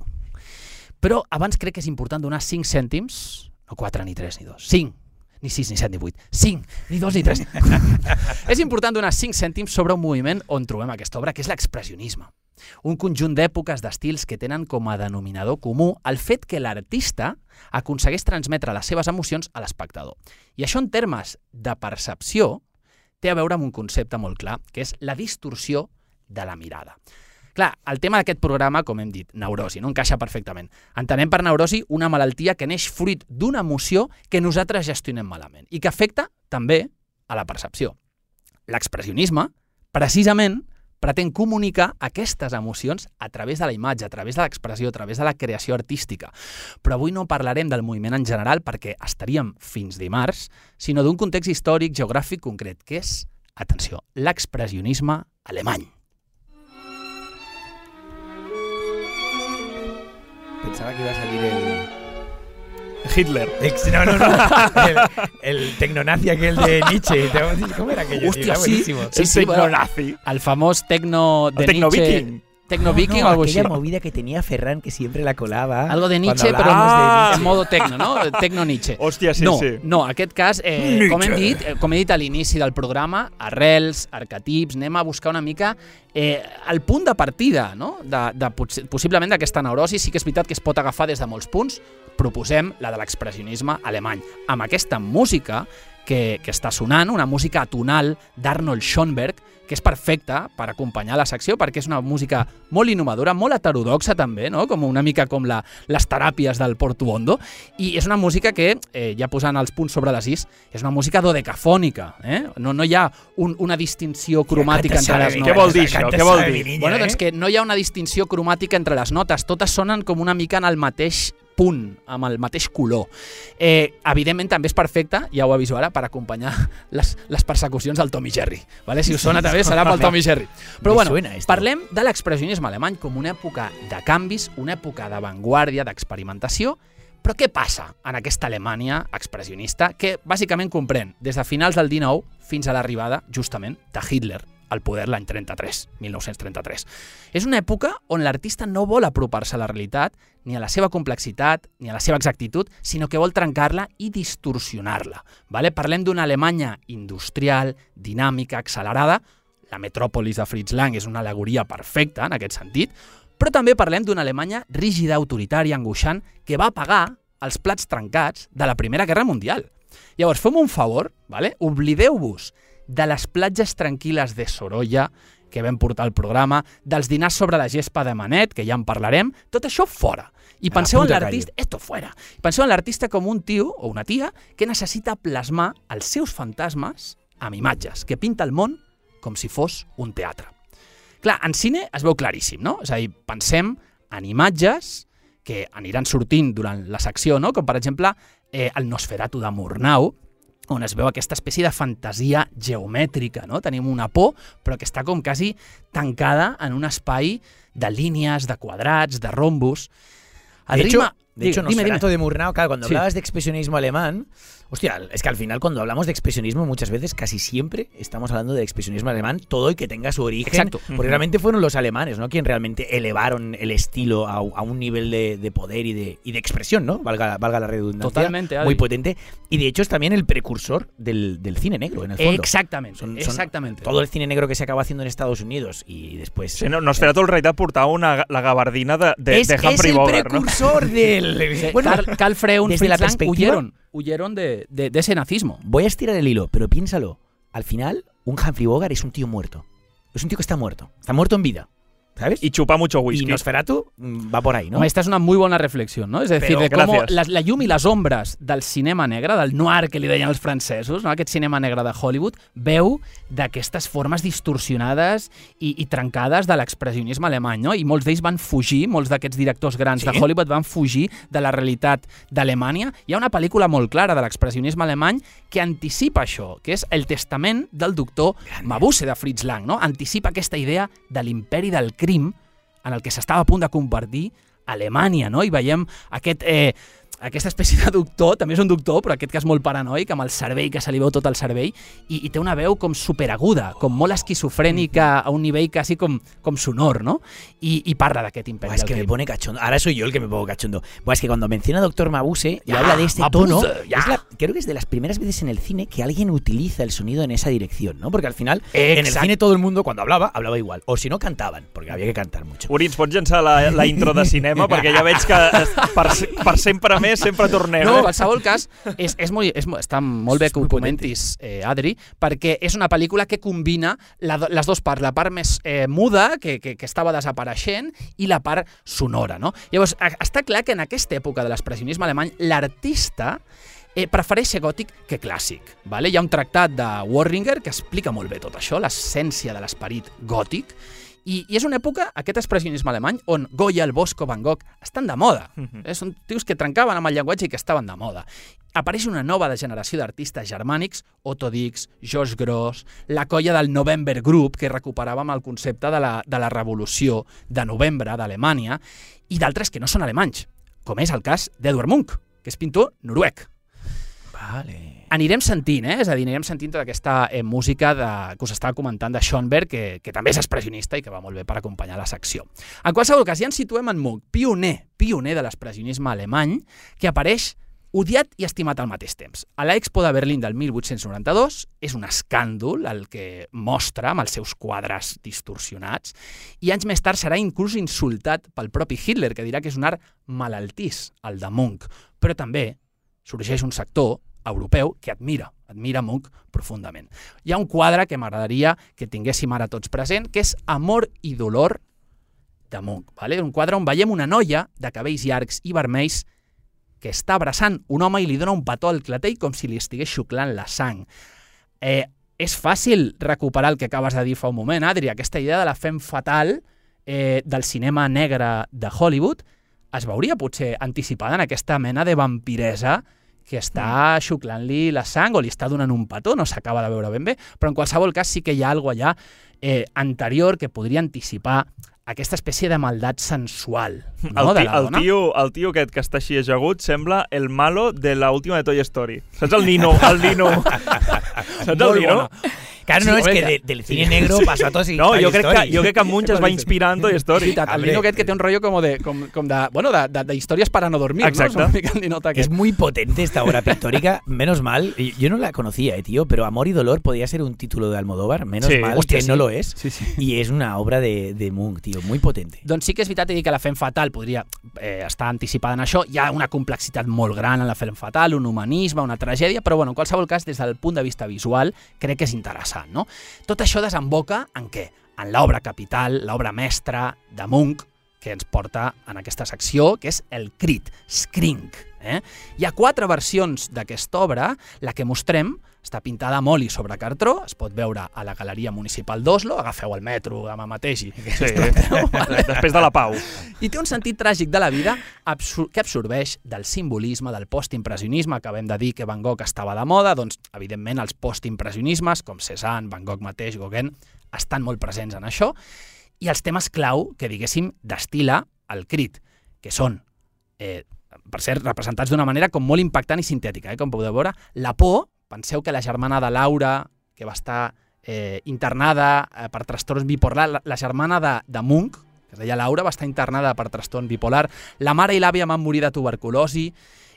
Speaker 2: però abans crec que és important donar 5 cèntims, no 4 ni 3 ni 2, 5, ni 6 ni 7 ni 8, 5, ni 2 ni 3. és important donar 5 cèntims sobre un moviment on trobem aquesta obra, que és l'expressionisme. Un conjunt d'èpoques, d'estils que tenen com a denominador comú el fet que l'artista aconsegueix transmetre les seves emocions a l'espectador. I això en termes de percepció té a veure amb un concepte molt clar, que és la distorsió de la mirada. Clar, el tema d'aquest programa, com hem dit, neurosi, no encaixa perfectament. Entenem per neurosi una malaltia que neix fruit d'una emoció que nosaltres gestionem malament i que afecta també a la percepció. L'expressionisme, precisament, pretén comunicar aquestes emocions a través de la imatge, a través de l'expressió, a través de la creació artística. Però avui no parlarem del moviment en general perquè estaríem fins dimarts, sinó d'un context històric, geogràfic concret, que és, atenció, l'expressionisme alemany.
Speaker 4: Pensaba que iba a salir el...
Speaker 3: Hitler.
Speaker 4: Ex- No, no, no. El, el tecnonazi aquel de Nietzsche. ¿Cómo era aquello? Era
Speaker 2: sí,
Speaker 4: buenísimo.
Speaker 2: sí, sí, bueno,
Speaker 3: nazi.
Speaker 2: el famós tecno de
Speaker 3: El tecno
Speaker 2: Nietzsche.
Speaker 3: viking.
Speaker 2: Tecno viking
Speaker 4: No,
Speaker 2: o algo
Speaker 4: aquella movida que tenía Ferran que siempre la colaba.
Speaker 2: Algo de Nietzsche, però
Speaker 3: Ah!
Speaker 2: en modo tecno, no? Tecno Nietzsche.
Speaker 3: Hòstia, sí,
Speaker 2: no,
Speaker 3: sí.
Speaker 2: no, en aquest cas, eh, com, hem dit, eh, com he dit a l'inici del programa, arrels, arquetips, anem a buscar una mica eh, el punt de partida no? de, de, potser- possiblement d'aquesta neurosi. Sí que és veritat que es pot agafar des de molts punts. Proposem la de l'expressionisme alemany. Amb aquesta música que, que està sonant, una música atonal d'Arnold Schoenberg, que és perfecta per acompanyar la secció perquè és una música molt innovadora, molt heterodoxa també, no? com una mica com la, les teràpies del Portuondo, i és una música que, eh, ja posant els punts sobre les is, és una música dodecafònica. Eh? No, no hi ha un, una distinció cromàtica entre les
Speaker 3: Què
Speaker 2: notes.
Speaker 3: vol dir això? Què vol dir?
Speaker 2: Bueno,
Speaker 4: eh?
Speaker 2: doncs que no hi ha una distinció cromàtica entre les notes, totes sonen com una mica en el mateix punt, amb el mateix color. Eh, evidentment també és perfecte, ja ho aviso ara, per acompanyar les, les persecucions del Tom i Jerry. Vale? Si us sona també serà pel Tom i Jerry. Però bueno, parlem de l'expressionisme alemany com una època de canvis, una època d'avantguàrdia, d'experimentació, però què passa en aquesta Alemanya expressionista que bàsicament comprèn des de finals del 19 fins a l'arribada, justament, de Hitler al poder l'any 33, 1933. És una època on l'artista no vol apropar-se a la realitat, ni a la seva complexitat, ni a la seva exactitud, sinó que vol trencar-la i distorsionar-la. Vale? Parlem d'una Alemanya industrial, dinàmica, accelerada. La metròpolis de Fritz Lang és una alegoria perfecta en aquest sentit, però també parlem d'una Alemanya rígida, autoritària, angoixant, que va pagar els plats trencats de la Primera Guerra Mundial. Llavors, fem un favor, vale? oblideu-vos de les platges tranquil·les de Sorolla, que vam portar al programa, dels dinars sobre la gespa de Manet, que ja en parlarem, tot això fora. I penseu en l'artista... Esto fuera. Penseu en l'artista com un tio o una tia que necessita plasmar els seus fantasmes amb imatges, que pinta el món com si fos un teatre. Clar, en cine es veu claríssim, no? És a dir, pensem en imatges que aniran sortint durant la secció, no? com per exemple eh, el Nosferatu de Murnau, on es veu aquesta espècie de fantasia geomètrica, no? Tenim una por, però que està com quasi tancada en un espai de línies, de quadrats, de rombos.
Speaker 4: El de hecho,
Speaker 2: ritme...
Speaker 4: de hecho,
Speaker 2: dime, dime.
Speaker 4: Nosferatu de Murnau, claro, cuando
Speaker 2: Sí.
Speaker 4: hablabas de expresionismo alemán, hostia, es que al final cuando hablamos de expresionismo muchas veces, casi siempre estamos hablando de expresionismo alemán, todo y que tenga su origen,
Speaker 2: Exacto.
Speaker 4: porque realmente fueron los alemanes, ¿no? Quien realmente elevaron el estilo a, a un nivel de, de poder y de, y de expresión, ¿no? Valga, valga la redundancia.
Speaker 2: Totalmente, Adri.
Speaker 4: Muy potente. Y de hecho es también el precursor del, del cine negro, en el fondo.
Speaker 2: Exactamente,
Speaker 4: Son- son
Speaker 2: exactamente.
Speaker 4: Todo el cine negro que se acaba haciendo en Estados Unidos y después...
Speaker 3: Sí, no, Nosferatu en realitat portava una, la gabardina de, de,
Speaker 4: es,
Speaker 3: de
Speaker 4: es
Speaker 3: Humphrey
Speaker 4: el
Speaker 3: Bogart, no?
Speaker 4: precursor del... Bueno,
Speaker 2: Carl, Carl Freund,
Speaker 4: desde la
Speaker 2: Fritz Lang
Speaker 4: perspectiva-
Speaker 2: huyeron, huyeron de, de- ese nazismo.
Speaker 4: Voy a estirar el hilo, pero piénsalo. Al final, un Humphrey Bogart es un tío muerto. Es un tío que está muerto. Está muerto en vida. ¿Sabes?
Speaker 3: I xupar mucho
Speaker 4: Y
Speaker 3: whisky.
Speaker 4: Nosferatu mm, va por ahí, ¿no?
Speaker 2: Esta és una muy bona reflexió, no? És a dir,
Speaker 3: Però,
Speaker 2: de com
Speaker 3: gràcies.
Speaker 2: la, la llum i les ombres del cinema negre, del noir que li deien els francesos, no? aquest cinema negre de Hollywood, veu d'aquestes formes distorsionades i, i trencades de l'expressionisme alemany, no? I molts d'ells van fugir, molts d'aquests directors grans
Speaker 4: Sí?
Speaker 2: de Hollywood van fugir de la realitat d'Alemanya. Hi ha una pel·lícula molt clara de l'expressionisme alemany que anticipa això, que és El testament del doctor Mabuse de Fritz Lang, no? Anticipa aquesta idea de l'imperi del crim en el que s'estava a punt de convertir Alemanya, no? I veiem aquest, eh, aquesta espècie de doctor, també és un doctor, però aquest cas molt paranoic, amb el cervell, que se li veu tot el cervell, i, i té una veu com superaguda, com molt esquizofrènica, a un nivell quasi com, com sonor, no? I, i parla d'aquest imperi
Speaker 4: Buah, es que me pone cachondo. Ahora soy yo el que me pongo cachondo. Buah, es que cuando menciona a Doctor Mabuse y
Speaker 2: Ya,
Speaker 4: habla de este
Speaker 2: Mabuse,
Speaker 4: tono,
Speaker 2: ya.
Speaker 4: es la- creo que es de las primeras veces en el cine que alguien utiliza el sonido en esa dirección, ¿no? Porque al final, en el cine todo el mundo cuando hablaba, hablaba igual. O si no, cantaban, porque había que cantar mucho.
Speaker 3: Uri, ens pots llançar la, la intro de cinema? perquè ja veig que per, per sempre més sempre tornem.
Speaker 2: No, en
Speaker 3: eh?
Speaker 2: qualsevol cas, és, és molt, és, està molt bé que ho comentis, eh, Adri, perquè és una pel·lícula que combina la, les dues parts, la part més eh, muda, que, que, que estava desapareixent, i la part sonora. No? Llavors, està clar que en aquesta època de l'expressionisme alemany, l'artista eh, prefereix ser gòtic que clàssic. Vale? Hi ha un tractat de Warringer que explica molt bé tot això, l'essència de l'esperit gòtic, i, I és una època, aquest expressionisme alemany, on Goya, el Bosco, Van Gogh estan de moda. eh? Són tios que trencaven amb el llenguatge i que estaven de moda. Apareix una nova de generació d'artistes germànics, Otto Dix, George Gross, la colla del November Group, que recuperava amb el concepte de la, de la revolució de novembre d'Alemanya, i d'altres que no són alemanys, com és el cas d'Edward Munch, que és pintor noruec.
Speaker 4: Vale.
Speaker 2: Anirem sentint, eh? és a dir, anirem sentint tota aquesta eh, música de, que us estava comentant de Schoenberg, que, que també és expressionista i que va molt bé per acompanyar la secció. En qualsevol cas, ja ens situem en Munch, pioner, pioner de l'expressionisme alemany, que apareix odiat i estimat al mateix temps. A l'Expo de Berlín del 1892 és un escàndol el que mostra amb els seus quadres distorsionats i anys més tard serà inclús insultat pel propi Hitler, que dirà que és un art malaltís, el de Munch. Però també sorgeix un sector europeu que admira, admira Munch profundament. Hi ha un quadre que m'agradaria que tinguéssim ara tots present, que és Amor i dolor de Munch. Vale? Un quadre on veiem una noia de cabells llargs i vermells que està abraçant un home i li dona un petó al clatell com si li estigués xuclant la sang. Eh, és fàcil recuperar el que acabes de dir fa un moment, Adri, aquesta idea de la fem fatal eh, del cinema negre de Hollywood es veuria potser anticipada en aquesta mena de vampiresa que està xuclant-li la sang o li està donant un petó, no s'acaba de veure ben bé, però en qualsevol cas sí que hi ha alguna allà eh, anterior que podria anticipar aquesta espècie de maldat sensual no,
Speaker 3: el,
Speaker 2: de la
Speaker 3: el,
Speaker 2: dona.
Speaker 3: tio, el tio aquest que està així ajagut sembla el malo de la última de Toy Story. Saps el Nino? El Nino. Saps el Nino?
Speaker 2: bona.
Speaker 4: Claro, no,
Speaker 2: Sí,
Speaker 4: és que de, del cine negro passó a tots i
Speaker 3: No, jo crec, que, jo crec que Munch es va inspirar en Toy Story.
Speaker 2: veritat, el nino aquest que té un rotllo com de, com, com de, bueno, de, de, de històries para no dormir,
Speaker 3: Exacte.
Speaker 2: no? És el ninot
Speaker 4: Es muy potente esta obra pictórica. Menos mal, yo no la conocía, eh, tío, pero Amor y Dolor podía ser un título de Almodóvar. Menos
Speaker 3: Sí.
Speaker 4: mal
Speaker 2: Hostia,
Speaker 4: que
Speaker 2: sí.
Speaker 4: no lo es.
Speaker 2: Sí, sí.
Speaker 4: Y es una obra de, de Munch, tío, muy potente.
Speaker 2: Doncs sí que és veritat i que la Fem Fatal podria eh, estar anticipada en això. Hi ha una complexitat molt gran en la Fem Fatal, un humanisme, una tragèdia, però bueno, en qualsevol cas, des del punt de vista visual, crec que és interessant. No? Tot això desemboca en què? En l'obra capital, l'obra mestra de Munch, que ens porta en aquesta secció, que és el crit, Scrink. Eh? Hi ha quatre versions d'aquesta obra. La que mostrem està pintada amb oli sobre cartró, es pot veure a la Galeria Municipal d'Oslo, agafeu el metro demà mateix i
Speaker 3: Sí, després de la pau.
Speaker 2: i té un sentit tràgic de la vida absur que absorbeix del simbolisme, del postimpressionisme. Acabem de dir que Van Gogh estava de moda, doncs, evidentment, els postimpressionismes, com Cézanne, Van Gogh mateix, Gauguin, estan molt presents en això. I els temes clau que, diguéssim, destila el crit, que són, eh, per cert, representats d'una manera com molt impactant i sintètica, eh, com podeu veure. La por, penseu que la germana de Laura, que va estar eh, internada eh, per trastorns bipolar, la, la germana de, de Munch, que es deia Laura, va estar internada per trastorn bipolar. La mare i l'àvia van morir de tuberculosi.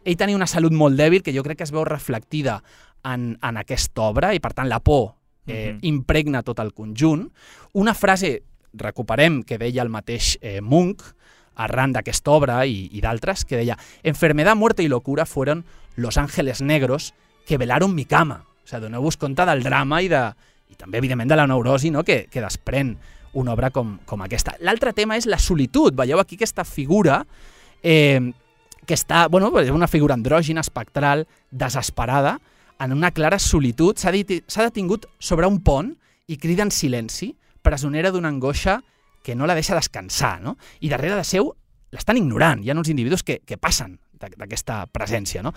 Speaker 2: Ell tenia una salut molt dèbil que jo crec que es veu reflectida en, en aquesta obra i, per tant, la por eh,
Speaker 3: Mhm.
Speaker 2: impregna tot el conjunt. Una frase, recuperem, que deia el mateix eh, Munch, arran d'aquesta obra i, i d'altres, que deia «Enfermedad, muerte y locura fueron los ángeles negros que velaron mi cama». O sigui, doneu-vos compte del drama i, de, i també, evidentment, de la neurosi no? que, que desprèn una obra com, com aquesta. L'altre tema és la solitud. Veieu aquí aquesta figura eh, que està, bueno, és una figura andrògina, espectral, desesperada, en una clara solitud. S'ha detingut sobre un pont i crida en silenci, presonera d'una angoixa que no la deixa descansar, no? I darrere de seu l'estan ignorant. Hi ha uns individus que, que passen d'aquesta presència, no?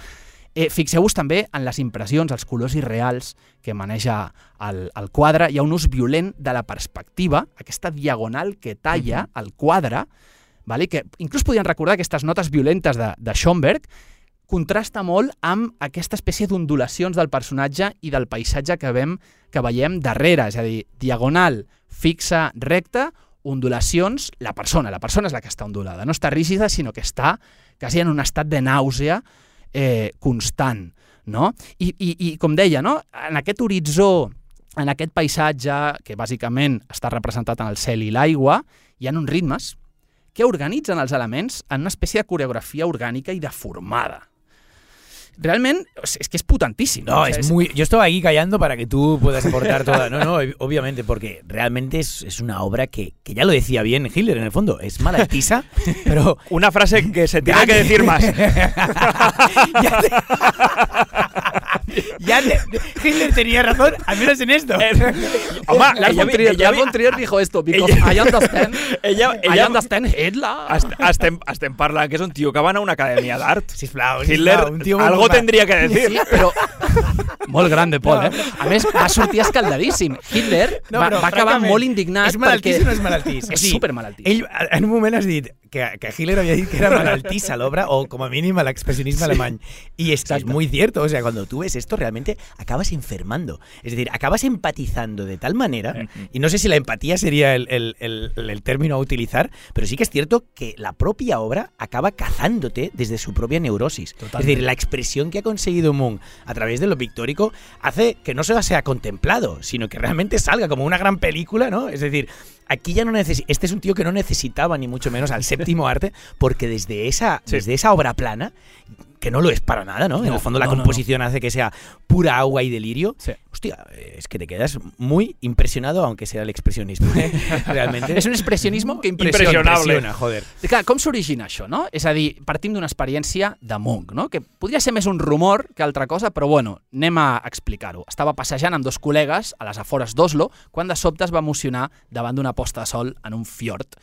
Speaker 2: Eh, Fixeu-vos també en les impressions, els colors irreals que maneja el, el quadre. Hi ha un ús violent de la perspectiva, aquesta diagonal que talla el quadre, vale? que inclús podien recordar aquestes notes violentes de, de Schoenberg, contrasta molt amb aquesta espècie d'ondulacions del personatge i del paisatge que, vem, que veiem darrere, és a dir, diagonal, fixa, recta, ondulacions, la persona, la persona és la que està ondulada, no està rígida, sinó que està quasi en un estat de nàusea eh, constant, no? I, i, I com deia, no? en aquest horitzó, en aquest paisatge, que bàsicament està representat en el cel i l'aigua, hi ha uns ritmes que organitzen els elements en una espècie de coreografia orgànica i deformada. Realment, es que es potentísimo.
Speaker 4: No,
Speaker 2: O sea,
Speaker 4: es muy. Yo estaba aquí callando para que tú puedas aportar toda. No, no, ob- obviamente, porque realmente es, es una obra que, que ya lo decía bien Hitler en el fondo. Es malaltisa, pero.
Speaker 3: Una frase que se tiene que decir más.
Speaker 4: ya te- Hitler tenía razón, al menos en esto.
Speaker 2: Lars von Trier,
Speaker 3: ella-
Speaker 2: Lars von Trier dijo esto, because
Speaker 3: ella-
Speaker 2: I understand,
Speaker 3: ella,
Speaker 2: I
Speaker 3: ella,
Speaker 2: understand Hitler.
Speaker 3: est estem, estem parlant que és un tio que va anar a una acadèmia d'art.
Speaker 4: Sisplau,
Speaker 3: Hitler
Speaker 4: sisplau, un tío
Speaker 3: algo
Speaker 4: bomba.
Speaker 3: tendría que decir.
Speaker 2: Sí, però... Molt grande, Pol, eh? A més, va sortir escaldadíssim. Hitler
Speaker 4: No,
Speaker 2: va,
Speaker 4: però,
Speaker 2: va acabar molt indignat
Speaker 4: És malaltís
Speaker 2: perquè...
Speaker 4: o no és malaltís?
Speaker 2: És
Speaker 4: sigui,
Speaker 2: supermalaltís.
Speaker 4: Ell, en un moment has dit que, que Hitler había dicho que era malaltisa l'obra, o como mínimo el expresionismo alemán. Y es, que es
Speaker 2: Exacto.
Speaker 4: muy cierto, o sea, cuando tú ves esto realmente acabas enfermando. Es decir, acabas empatizando de tal manera, y no sé si la empatía sería el, el- el- el término a utilizar, pero sí que es cierto que la propia obra acaba cazándote desde su propia neurosis. Es decir, la expresión que ha conseguido Moon a través de lo pictórico hace que no solo sea contemplado, sino que realmente salga como una gran película, ¿no? Es decir, aquí ya no necesita. Este es un tío que no necesitaba ni mucho menos al séptimo arte, porque desde esa,
Speaker 3: Sí.
Speaker 4: desde esa obra plana, que no lo es para nada, ¿no? en el fondo la
Speaker 2: no,
Speaker 4: composición hace que sea pura agua y delirio.
Speaker 2: Sí.
Speaker 4: Hostia, es que te quedas muy impresionado, aunque sea el expresionismo. ¿eh? Realmente.
Speaker 2: És un expressionisme que impressiona.
Speaker 3: Impressionable.
Speaker 4: Impressiona, joder.
Speaker 2: Clar, com s'origina això, no? És a dir, partim d'una experiència de Munch, no? Que podria ser més un rumor que altra cosa, però bueno, anem a explicar-ho. Estava passejant amb dos col·legues a les afores d'Oslo quan de sobte es va emocionar davant d'una posta de sol en un fiord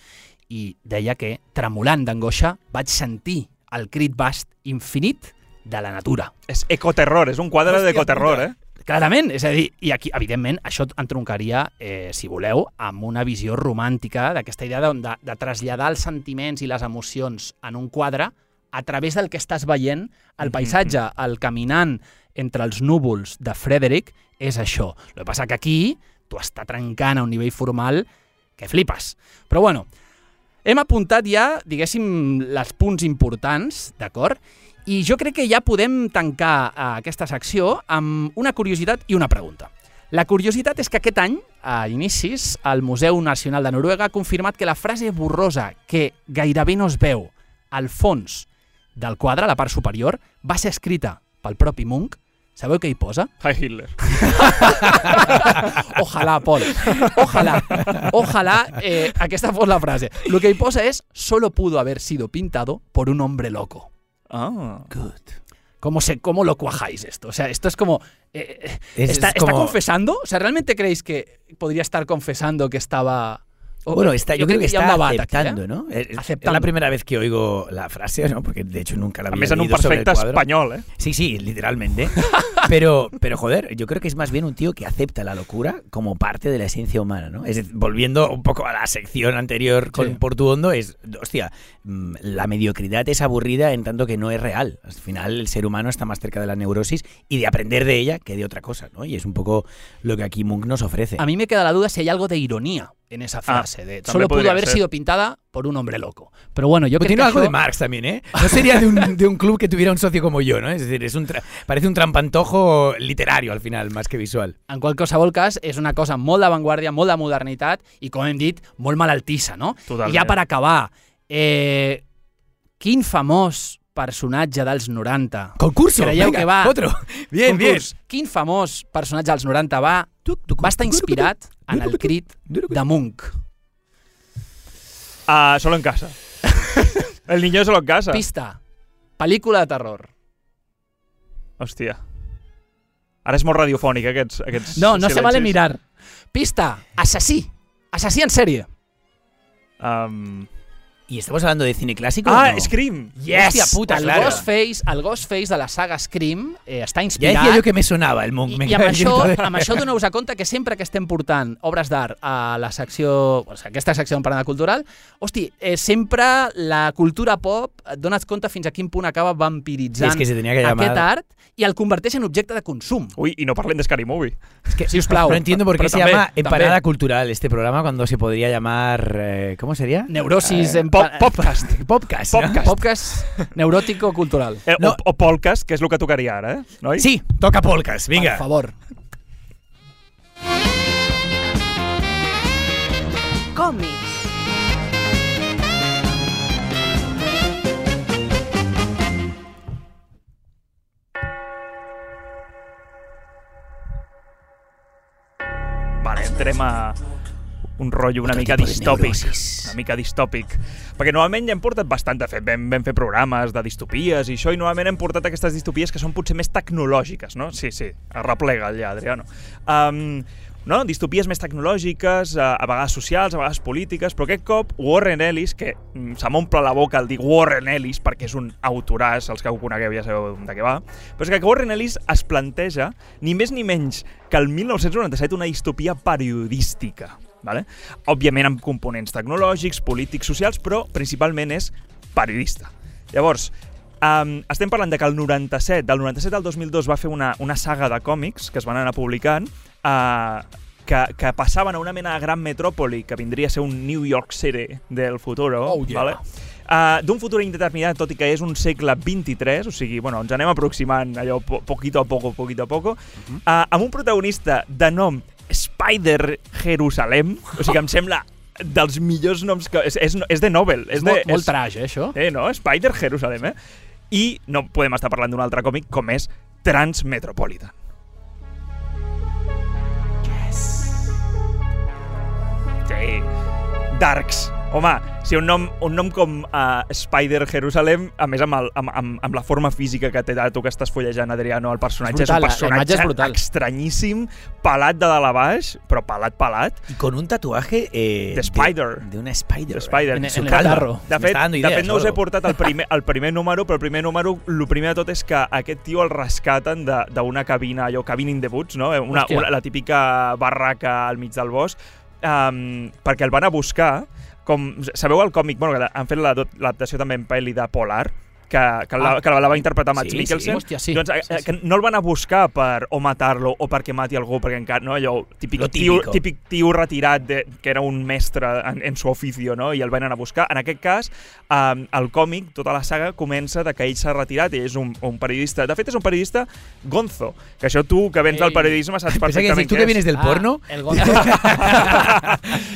Speaker 2: i deia que, tremolant d'angoixa, vaig sentir el crit vast infinit de la natura.
Speaker 3: És ecoterror, és un quadre
Speaker 4: Hòstia
Speaker 3: d'ecoterror, eh?
Speaker 2: Clarament, és a dir, i aquí, evidentment, això entroncaria, eh, si voleu, amb una visió romàntica d'aquesta idea de, de, de traslladar els sentiments i les emocions en un quadre a través del que estàs veient, el paisatge, el caminant entre els núvols de Frederick, és això. El que passa que aquí t'ho està trencant a un nivell formal que flipes. Però bueno, hem apuntat ja, diguéssim, les punts importants, d'acord? I jo crec que ja podem tancar eh, aquesta secció amb una curiositat i una pregunta. La curiositat és que aquest any, a inicis, el Museu Nacional de Noruega ha confirmat que la frase borrosa que gairebé no es veu al fons del quadre, a la part superior, va ser escrita pel propi Munch. Sabeu què hi posa?
Speaker 3: Hi Hitler.
Speaker 2: Ojalà, Pol. Ojalà. Ojalà eh, aquesta fos la frase. Lo que hi posa és solo pudo haber sido pintado por un hombre loco.
Speaker 3: Ah.
Speaker 4: Good.
Speaker 2: ¿Cómo, se, ¿Cómo lo cuajáis esto? O sea, esto es como... eh, eh,
Speaker 4: Es-
Speaker 2: ¿está,
Speaker 4: es
Speaker 2: está
Speaker 4: como-
Speaker 2: confesando? O sea, ¿realmente creéis que podría estar confesando que estaba... o-
Speaker 4: Bueno, está, yo, creo que está
Speaker 2: un
Speaker 4: aceptando? ¿no? Es, es
Speaker 2: Aceptando.
Speaker 4: la primera vez que oigo la frase, ¿no? Porque de hecho nunca la
Speaker 3: A
Speaker 4: había
Speaker 3: un
Speaker 4: leído sobre el
Speaker 3: perfecte
Speaker 4: cuadro.
Speaker 3: espanyol, eh?
Speaker 4: Sí, sí, literalmente. Pero, pero joder, yo creo que es más bien un tío que acepta la locura como parte de la esencia humana, ¿no? Es decir, volviendo un poco a la sección anterior con
Speaker 2: Sí.
Speaker 4: Portuondo, es, hostia, mm, la mediocridad es aburrida en tanto que no es real. Al final el ser humano está más cerca de la neurosis y de aprender de ella que de otra cosa, ¿no? Y es un poco lo que aquí Munch nos ofrece.
Speaker 2: A mí me queda la duda si hay algo de ironía en esa frase. de, solo pudo haber
Speaker 3: ser.
Speaker 2: sido pintada por un hombre loco. Pero bueno, yo creo
Speaker 4: tiene
Speaker 2: que
Speaker 4: algo de Marx también, ¿eh? No sería de un, de un club que tuviera un socio como yo, ¿no? Es decir, es un parece un trampantojo literario al final, más que visual.
Speaker 2: en qualsevol cas, és una cosa molt d'avantguàrdia, molt de modernitat i, com hem dit, molt malaltissa, no?
Speaker 3: Totalment.
Speaker 2: I ja per acabar, eh, quin famós personatge dels 90
Speaker 4: Concurso.
Speaker 2: Creieu
Speaker 4: venga,
Speaker 2: que va-
Speaker 4: Otro. Bien, bien.
Speaker 2: concurs, quin famós personatge dels 90 va, va estar inspirat en el crit de Munch?
Speaker 3: Ah, solo en casa. El niño solo en casa.
Speaker 2: Pista, pel·lícula de terror.
Speaker 3: Hòstia. Ara és molt radiofònic, eh, aquests, aquests
Speaker 2: No, no se
Speaker 3: silencis.
Speaker 2: vale mirar. Pista, assassí. Assassí en sèrie.
Speaker 3: Um...
Speaker 4: ¿Y estamos hablando de cine clásico?
Speaker 3: Ah,
Speaker 4: o no?
Speaker 3: Scream!
Speaker 4: Hòstia puta,
Speaker 2: el
Speaker 4: claro.
Speaker 2: Ghostface, el Ghostface de la saga Scream eh, està
Speaker 4: Ya
Speaker 2: inspirat...
Speaker 4: decía yo que me sonaba el Monk.
Speaker 2: I,
Speaker 4: me
Speaker 2: i amb,
Speaker 4: en
Speaker 2: això, amb això doneu-vos a compte que sempre que estem portant obres d'art a la secció, o sigui, aquesta secció d'emparada cultural, hosti, eh, sempre la cultura pop, et dones compte fins a quin punt acaba vampiritzant
Speaker 4: Sí, és que se tenia que llamar-
Speaker 2: aquest art i el converteix en objecte de consum.
Speaker 3: Ui, i no parlem de Scary Movie.
Speaker 4: Es que
Speaker 2: Si us plau.
Speaker 4: no entiendo por qué se
Speaker 3: también,
Speaker 4: llama
Speaker 2: también.
Speaker 4: Cultural este programa cuando se podría llamar. eh, ¿Cómo sería?
Speaker 2: Neurosis...
Speaker 4: Eh,
Speaker 2: en
Speaker 3: Pop, podcast.
Speaker 4: Podcast. ¿no?
Speaker 3: Podcast.
Speaker 2: Podcast neurótico-cultural.
Speaker 3: Eh,
Speaker 4: No.
Speaker 3: o, o podcast, que és el que tocaria ara, eh? Noi?
Speaker 4: Sí, toca podcast. Venga.
Speaker 2: Per favor.
Speaker 1: Còmics.
Speaker 3: Vale, entrem a un rotllo una mica distòpic. Una mica distòpic. Perquè normalment ja hem portat bastant de fet. Vam, vam fer programes de distopies i això, i normalment hem portat aquestes distopies que són potser més tecnològiques, no? Sí, sí, arreplega el lladre, no? Um, no? Distopies més tecnològiques, a, a vegades socials, a vegades polítiques, però aquest cop Warren Ellis, que mm, se m'omple la boca al dir Warren Ellis perquè és un autoràs, els que ho conegueu ja sabeu de què va, però és que Warren Ellis es planteja ni més ni menys que el 1997 una distopia periodística. Vale? Òbviament amb components tecnològics, polítics, socials, però principalment és periodista. Llavors, Um, estem parlant de que el 97, del 97 al 2002 va fer una, una saga de còmics que es van anar publicant uh, que, que passaven a una mena de gran metròpoli que vindria a ser un New York City del futur.
Speaker 2: Oh, yeah.
Speaker 3: vale? Uh, D'un futur indeterminat, tot i que és un segle 23, o sigui, bueno, ens anem aproximant allò po poquito a poco, poquito a poco, uh, amb un protagonista de nom Spider Jerusalem, o sigui, em sembla dels millors noms que... És, és, és de Nobel. És,
Speaker 2: És
Speaker 3: de,
Speaker 2: molt, molt trash, eh, això?
Speaker 3: Eh, no? Spider Jerusalem, eh? I no podem estar parlant d'un altre còmic com és Transmetropolitan. Sí. Darks. Home, si un nom, un nom com uh, Spider Jerusalem, a més amb, el, amb, amb, amb la forma física que té tu que estàs fullejant, Adriano, el personatge
Speaker 2: És brutal,
Speaker 3: és un
Speaker 2: és
Speaker 3: personatge
Speaker 2: brutal.
Speaker 3: estranyíssim, pelat de dalt a baix, però pelat, pelat,
Speaker 4: Y con un tatuaje. eh,
Speaker 3: De Spider.
Speaker 4: De, de una Spider.
Speaker 3: de Spider.
Speaker 2: En-
Speaker 4: su
Speaker 2: en el tarro.
Speaker 3: De fet,
Speaker 4: dando
Speaker 3: de
Speaker 4: idees
Speaker 3: fet no us he portat el primer, el primer número, però el primer número, el primer de tot és que aquest tio el rescaten de- d'una cabina, allò, cabin in the woods, no? Una,
Speaker 2: Hòstia.
Speaker 3: una, la típica barraca al mig del bosc, um, perquè el van a buscar, com, sabeu el còmic, bueno, que han fet la- l'adaptació també en pel·li de Polar, que, que, la,
Speaker 2: Ah.
Speaker 3: que la va interpretar Mads
Speaker 4: Sí, sí,
Speaker 3: Mikkelsen.
Speaker 2: hòstia, sí.
Speaker 3: Doncs, eh,
Speaker 2: Sí, sí.
Speaker 3: que no el van a buscar per o matar-lo o perquè mati algú, perquè encara, no, allò, típic, tio,
Speaker 4: típico.
Speaker 3: típic tio retirat de, que era un mestre en, en su oficio, no? i el van anar a buscar. En aquest cas, eh, el còmic, tota la saga, comença de que ell s'ha retirat i és un, un periodista. De fet, és un periodista gonzo, que això tu, que vens
Speaker 2: Ei.
Speaker 3: del periodisme, saps
Speaker 4: que
Speaker 3: perfectament
Speaker 4: tú
Speaker 3: què
Speaker 4: que vienes del
Speaker 2: Ah,
Speaker 4: porno.
Speaker 2: El Gonzo.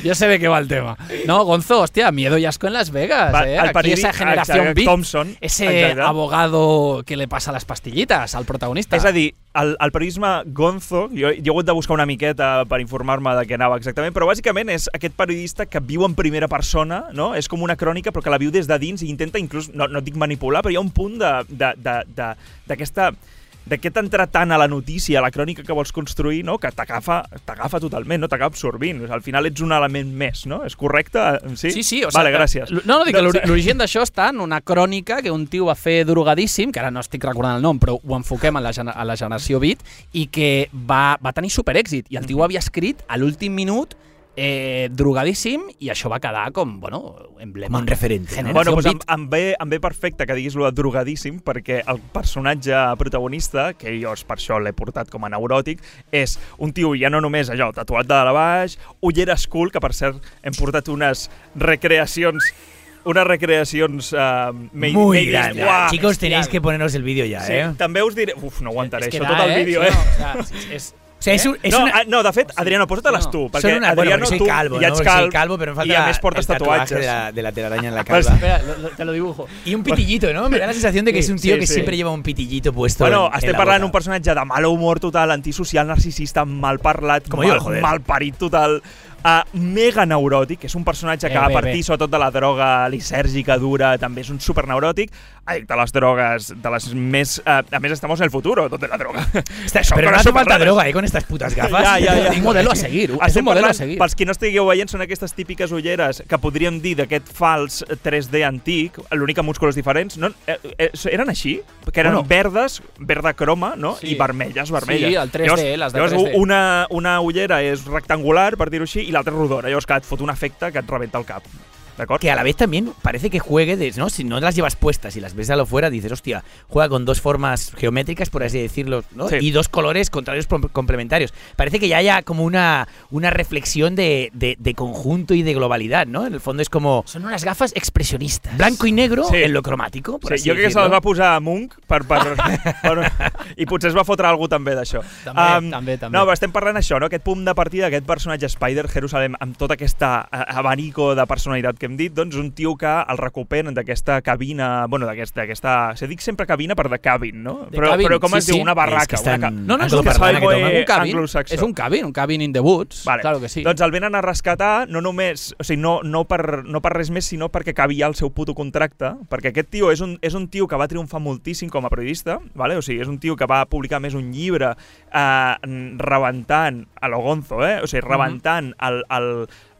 Speaker 2: Yo sé de qué va el tema. No, Gonzo, hostia, miedo y asco en Las Vegas.
Speaker 3: Va,
Speaker 2: eh?
Speaker 3: el
Speaker 2: Aquí esa generación
Speaker 3: exacte,
Speaker 2: beat,
Speaker 3: Thompson,
Speaker 2: ese
Speaker 3: exacte.
Speaker 2: abogado que le pasa las pastillitas al protagonista.
Speaker 3: És a dir, el, el periodisme gonzo, jo, jo he hagut de buscar una miqueta per informar-me de què anava exactament, però bàsicament és aquest periodista que viu en primera persona, no? és com una crònica però que la viu des de dins i intenta inclús, no, no dic manipular, però hi ha un punt de- de- de- de- d'aquesta d'aquest entrar tant a la notícia, a la crònica que vols construir, no? que t'agafa totalment, no t'acaba absorbint. O al final ets un element més, no? És correcte? Sí,
Speaker 2: Sí, sí, o
Speaker 3: vale,
Speaker 2: sea,
Speaker 3: gràcies.
Speaker 2: No, no, dic que l'ori- l'origen d'això està en una crònica que un tio va fer drogadíssim, que ara no estic recordant el nom, però ho enfoquem a la, a la generació beat, i que va, va tenir superèxit. I el tio havia escrit a l'últim minut eh, drogadíssim i això va quedar com, bueno, emblema.
Speaker 4: Com un referente, no?
Speaker 2: Generació
Speaker 3: Bueno, doncs em, em, ve, em ve perfecte que diguis lo de drogadíssim perquè el personatge protagonista, que jo és per això l'he portat com a neuròtic, és un tio ja no només allò, tatuat de dalt a baix, ulleres cool, que per cert hem portat unes recreacions unes recreacions uh, made,
Speaker 4: Muy
Speaker 3: made
Speaker 4: grande.
Speaker 3: Uah,
Speaker 4: Chicos, tenéis que poneros el vídeo ya,
Speaker 3: Sí,
Speaker 4: ¿eh?
Speaker 3: també us diré... Uf, no aguantaré
Speaker 2: És que
Speaker 3: això,
Speaker 2: da,
Speaker 3: tot el
Speaker 2: eh?
Speaker 3: vídeo,
Speaker 2: Sí,
Speaker 3: eh?
Speaker 2: no, o sea, és,
Speaker 4: O sea, es, un- es
Speaker 3: no,
Speaker 4: una...
Speaker 3: ah, no, de fet, Adriano, posa-te-les
Speaker 2: No.
Speaker 3: tu, perquè
Speaker 4: una, bueno,
Speaker 3: Adriano,
Speaker 4: soy
Speaker 3: tu
Speaker 4: calvo,
Speaker 3: ja
Speaker 4: ¿no?
Speaker 3: ets calb,
Speaker 4: calvo, pero me falta
Speaker 3: i a més portes tatuatges.
Speaker 4: de la, de la telaraña en la calva.
Speaker 2: Espera, lo- te lo dibujo.
Speaker 4: Y un pitillito, ¿no? Me da la sensación de que es un tío
Speaker 3: Sí,
Speaker 4: que
Speaker 3: sí.
Speaker 4: siempre lleva un pitillito puesto
Speaker 3: Bueno,
Speaker 4: en, en
Speaker 3: estem
Speaker 4: la
Speaker 3: parlant d'un personatge de mal humor total, antisocial, narcisista, mal parlat,
Speaker 4: Com
Speaker 3: mal,
Speaker 4: jo, joder.
Speaker 3: mal parit total, uh, mega neuròtic, és un personatge que
Speaker 2: Eh,
Speaker 3: va
Speaker 2: bé,
Speaker 3: partir
Speaker 2: bé.
Speaker 3: sobretot de la droga lisèrgica dura, també és un superneuròtic, addicte a les drogues, de les més... Uh, a més, estamos en el futuro, tot de la droga. Son
Speaker 4: pero no hace falta droga, ¿eh? Con estas putas gafas.
Speaker 3: Ja, ja, ja.
Speaker 2: Un modelo a seguir. És
Speaker 3: Estem
Speaker 2: un modelo a
Speaker 3: parlant,
Speaker 2: seguir.
Speaker 3: pels qui no estigueu veient, són aquestes típiques ulleres que podríem dir d'aquest fals 3D antic, l'únic amb uns colors diferents. No, eh, eh, eren així? Que eren
Speaker 2: Bueno.
Speaker 3: verdes, verda croma, no?
Speaker 2: Sí.
Speaker 3: I vermelles, vermelles.
Speaker 2: Sí, el 3D,
Speaker 3: llavors,
Speaker 2: les de
Speaker 3: llavors,
Speaker 2: 3D.
Speaker 3: Una, una ullera és rectangular, per dir-ho així, i l'altra és rodona. Llavors, clar, et fot un efecte que et rebenta el cap.
Speaker 4: Que a la vez también parece que juegue, de, ¿no? Si no las llevas puestas y las ves a lo fuera, dices, hostia, juega con dos formas geométricas, por así decirlo, ¿no?
Speaker 3: Sí.
Speaker 4: Y dos colores contrarios complementarios. Parece que ya haya como una, una reflexión de, de- de conjunto y de globalidad, ¿no? En el fondo es como
Speaker 2: Son unas gafas expresionistas.
Speaker 4: blanco y negro
Speaker 3: Sí.
Speaker 4: en lo cromático, por
Speaker 3: Sí,
Speaker 4: así
Speaker 3: jo crec que se les va posar a Munch per, per, per, i potser es va fotre algú també d'això.
Speaker 2: També, també, també.
Speaker 3: No, però estem parlant això, no? aquest punt de partida, aquest personatge Spider Jerusalem amb tot aquest abanico de personalitat que hem dit, doncs un tio que el recuperen d'aquesta cabina, bueno, d'aquesta, d'aquesta... Se dic sempre cabina per de cabin, no?
Speaker 2: De
Speaker 3: però,
Speaker 2: cabin,
Speaker 3: però com
Speaker 2: sí,
Speaker 3: es diu?
Speaker 2: sí.
Speaker 3: Una barraca.
Speaker 4: És que estan-
Speaker 3: una ca...
Speaker 2: No, no, és un,
Speaker 3: eh,
Speaker 2: un cabin. És un cabin, un cabin in the woods.
Speaker 3: Vale.
Speaker 2: Claro que sí.
Speaker 3: Doncs el venen a rescatar no només, o sigui, no, no, per, no per res més, sinó perquè acabia el seu puto contracte, perquè aquest tio és un, és un tio que va triomfar moltíssim com a periodista, vale? o sigui, és un tio que va publicar més un llibre eh, rebentant a lo gonzo, eh? o sigui, rebentant el, el,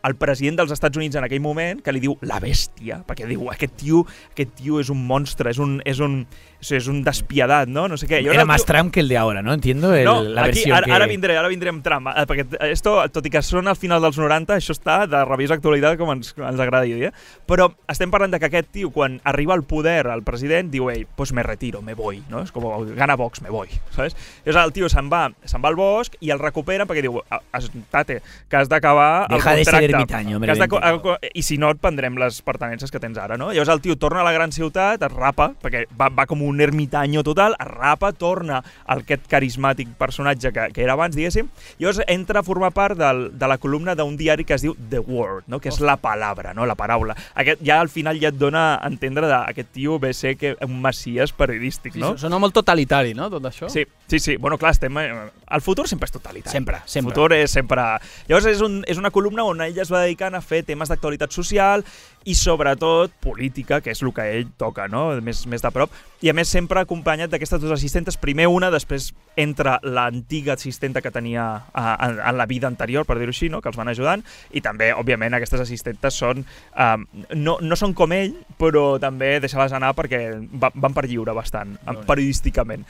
Speaker 3: el president dels Estats Units en aquell moment, que li diu la bèstia, perquè diu, aquest tio, aquest tio és un monstre, és un, és un, o sigui, és un despiedat, no? No sé què. I
Speaker 4: Era más Trump que el de ahora, ¿no? Entiendo el-
Speaker 3: no,
Speaker 4: la
Speaker 3: aquí,
Speaker 4: versión
Speaker 3: ara,
Speaker 4: que...
Speaker 3: ara vindré, ara vindré amb tram, eh, perquè esto, tot i que són al final dels 90, això està de revista d'actualitat, com ens, ens agrada dir, eh? però estem parlant de que aquest tio, quan arriba al poder, el president, diu, ei, pues me retiro, me voy, no? És com, gana Vox, me voy, ¿sabes? Llavors el tio se'n va, se'n va al bosc i el recuperen perquè diu, "Ah, estate, que has d'acabar el
Speaker 4: Deja de ser
Speaker 3: contracte.
Speaker 4: ermitaño,
Speaker 3: que has
Speaker 4: meramente.
Speaker 3: I si no, et prendrem les pertenences que tens ara, no? Llavors el tio torna a la gran ciutat, es rapa, perquè va, va com un ermitaño total, es rapa, torna al aquest carismàtic personatge que, que era abans, diguéssim, i llavors entra a formar part del, de la columna d'un diari que es diu The Word, no? que és la palabra, no? la paraula. Aquest, ja al final ja et dona a entendre de aquest tio ve a ser que un messies periodístic,
Speaker 2: Sí,
Speaker 3: no?
Speaker 2: Sona molt totalitari, no, tot això?
Speaker 3: Sí, sí, sí. Bueno, clar, estem... eh, El futur sempre és totalitari.
Speaker 2: Sempre, sempre.
Speaker 3: El futur és sempre... Llavors és, un, és una columna on ell es va dedicant a fer temes d'actualitat social i sobretot política, que és el que ell toca, no? Més, més de prop. I a més sempre acompanyat d'aquestes dues assistentes, primer una, després entra l'antiga assistenta que tenia a, en, en la vida anterior, per dir-ho així, no? que els van ajudant, i també, òbviament, aquestes assistentes són... Um, no, no són com ell, però també deixar-les anar perquè va, van per lliure bastant, periodísticament.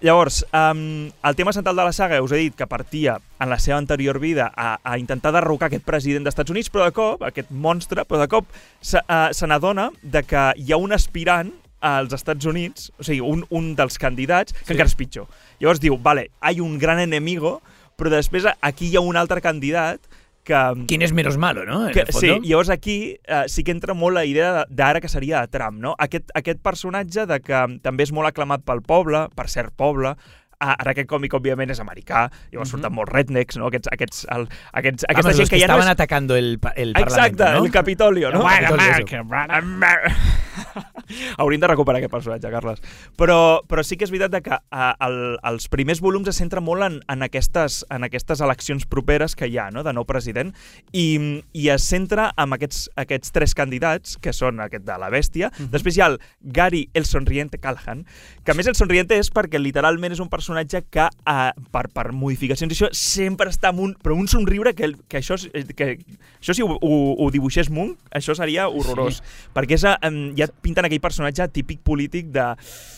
Speaker 3: Llavors, um, el tema central de la saga, us he dit que partia en la seva anterior vida a, a intentar derrocar aquest president dels Estats Units, però de cop, aquest monstre, però de cop se, uh, se n'adona de que hi ha un aspirant als Estats Units, o sigui, un, un dels candidats, que sí. encara és pitjor. Llavors diu, vale, hay un gran enemigo, però després aquí hi ha un altre candidat que...
Speaker 4: Quin és menys malo, no? En
Speaker 3: que, sí, llavors aquí eh, sí que entra molt la idea d'ara que seria de Trump, no? Aquest, aquest personatge de que també és molt aclamat pel poble, per cert poble, Ah, ara aquest còmic, òbviament, és americà, llavors surten molts rednecks, no? Aquests, aquests, el, aquests, aquesta
Speaker 4: Vamos,
Speaker 3: gent que
Speaker 4: que
Speaker 3: ja no
Speaker 4: estaban
Speaker 3: és...
Speaker 4: atacando el, el
Speaker 3: Exacte,
Speaker 4: Parlamento, ¿no?
Speaker 3: el Capitolio, no?
Speaker 4: America,
Speaker 3: Amer- Hauríem de recuperar aquest personatge, Carles. Però, però sí que és veritat que uh, el, els primers volums es centren molt en, en, aquestes, en aquestes eleccions properes que hi ha, no?, de nou president, i, i es centra en aquests, aquests tres candidats, que són aquest de la bèstia. Després hi ha el Gary el Sonriente Callahan, que a més el Sonriente és perquè literalment és un personatge que uh, per, per modificacions i això sempre està amb un, però un somriure que, que, això, és- que això si ho, ho, ho dibuixés Munch, això seria horrorós. Sí. Perquè és, um, ja et pinten aquell personatge típic polític de...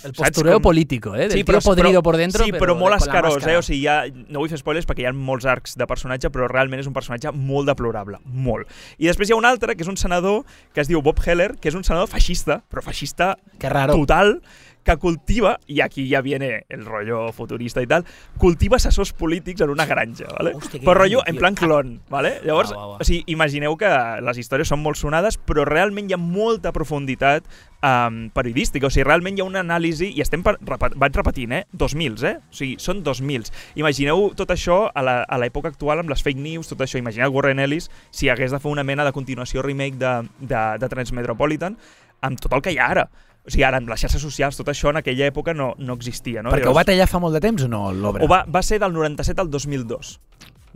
Speaker 2: El postureo
Speaker 3: com-
Speaker 2: político, eh? Del tío podrido por dentro,
Speaker 3: Sí,
Speaker 2: pero
Speaker 3: però, molt escarós, eh? O sigui, ja, no vull fer spoilers perquè hi ha molts arcs de personatge, però realment és un personatge molt deplorable, molt. I després hi ha un altre, que és un senador, que es diu Bob Heller, que és un senador feixista, però feixista
Speaker 2: Que raro.
Speaker 3: total, que cultiva, i aquí ja viene el rollo futurista i tal, cultiva assessors polítics en una granja, ¿vale?
Speaker 4: Hòstia,
Speaker 3: però rotllo en plan clon, ¿vale? Llavors,
Speaker 2: Va, va, va.
Speaker 3: o sigui, imagineu que les històries són molt sonades, però realment hi ha molta profunditat um, periodística, o sigui, realment hi ha una anàlisi, i estem per, repet, vaig repetint, eh? 2000, eh? O sigui, són 2000. Imagineu tot això a la- a l'època actual amb les fake news, tot això. Imagineu Warren Ellis si hagués de fer una mena de continuació remake de, de, de Transmetropolitan amb tot el que hi ha ara. O sigui, ara, amb les xarxes socials, tot això en aquella època no, no existia. No?
Speaker 4: Perquè ho va tallar fa molt de temps o no, l'obra?
Speaker 3: Va, va ser del 97 al 2002.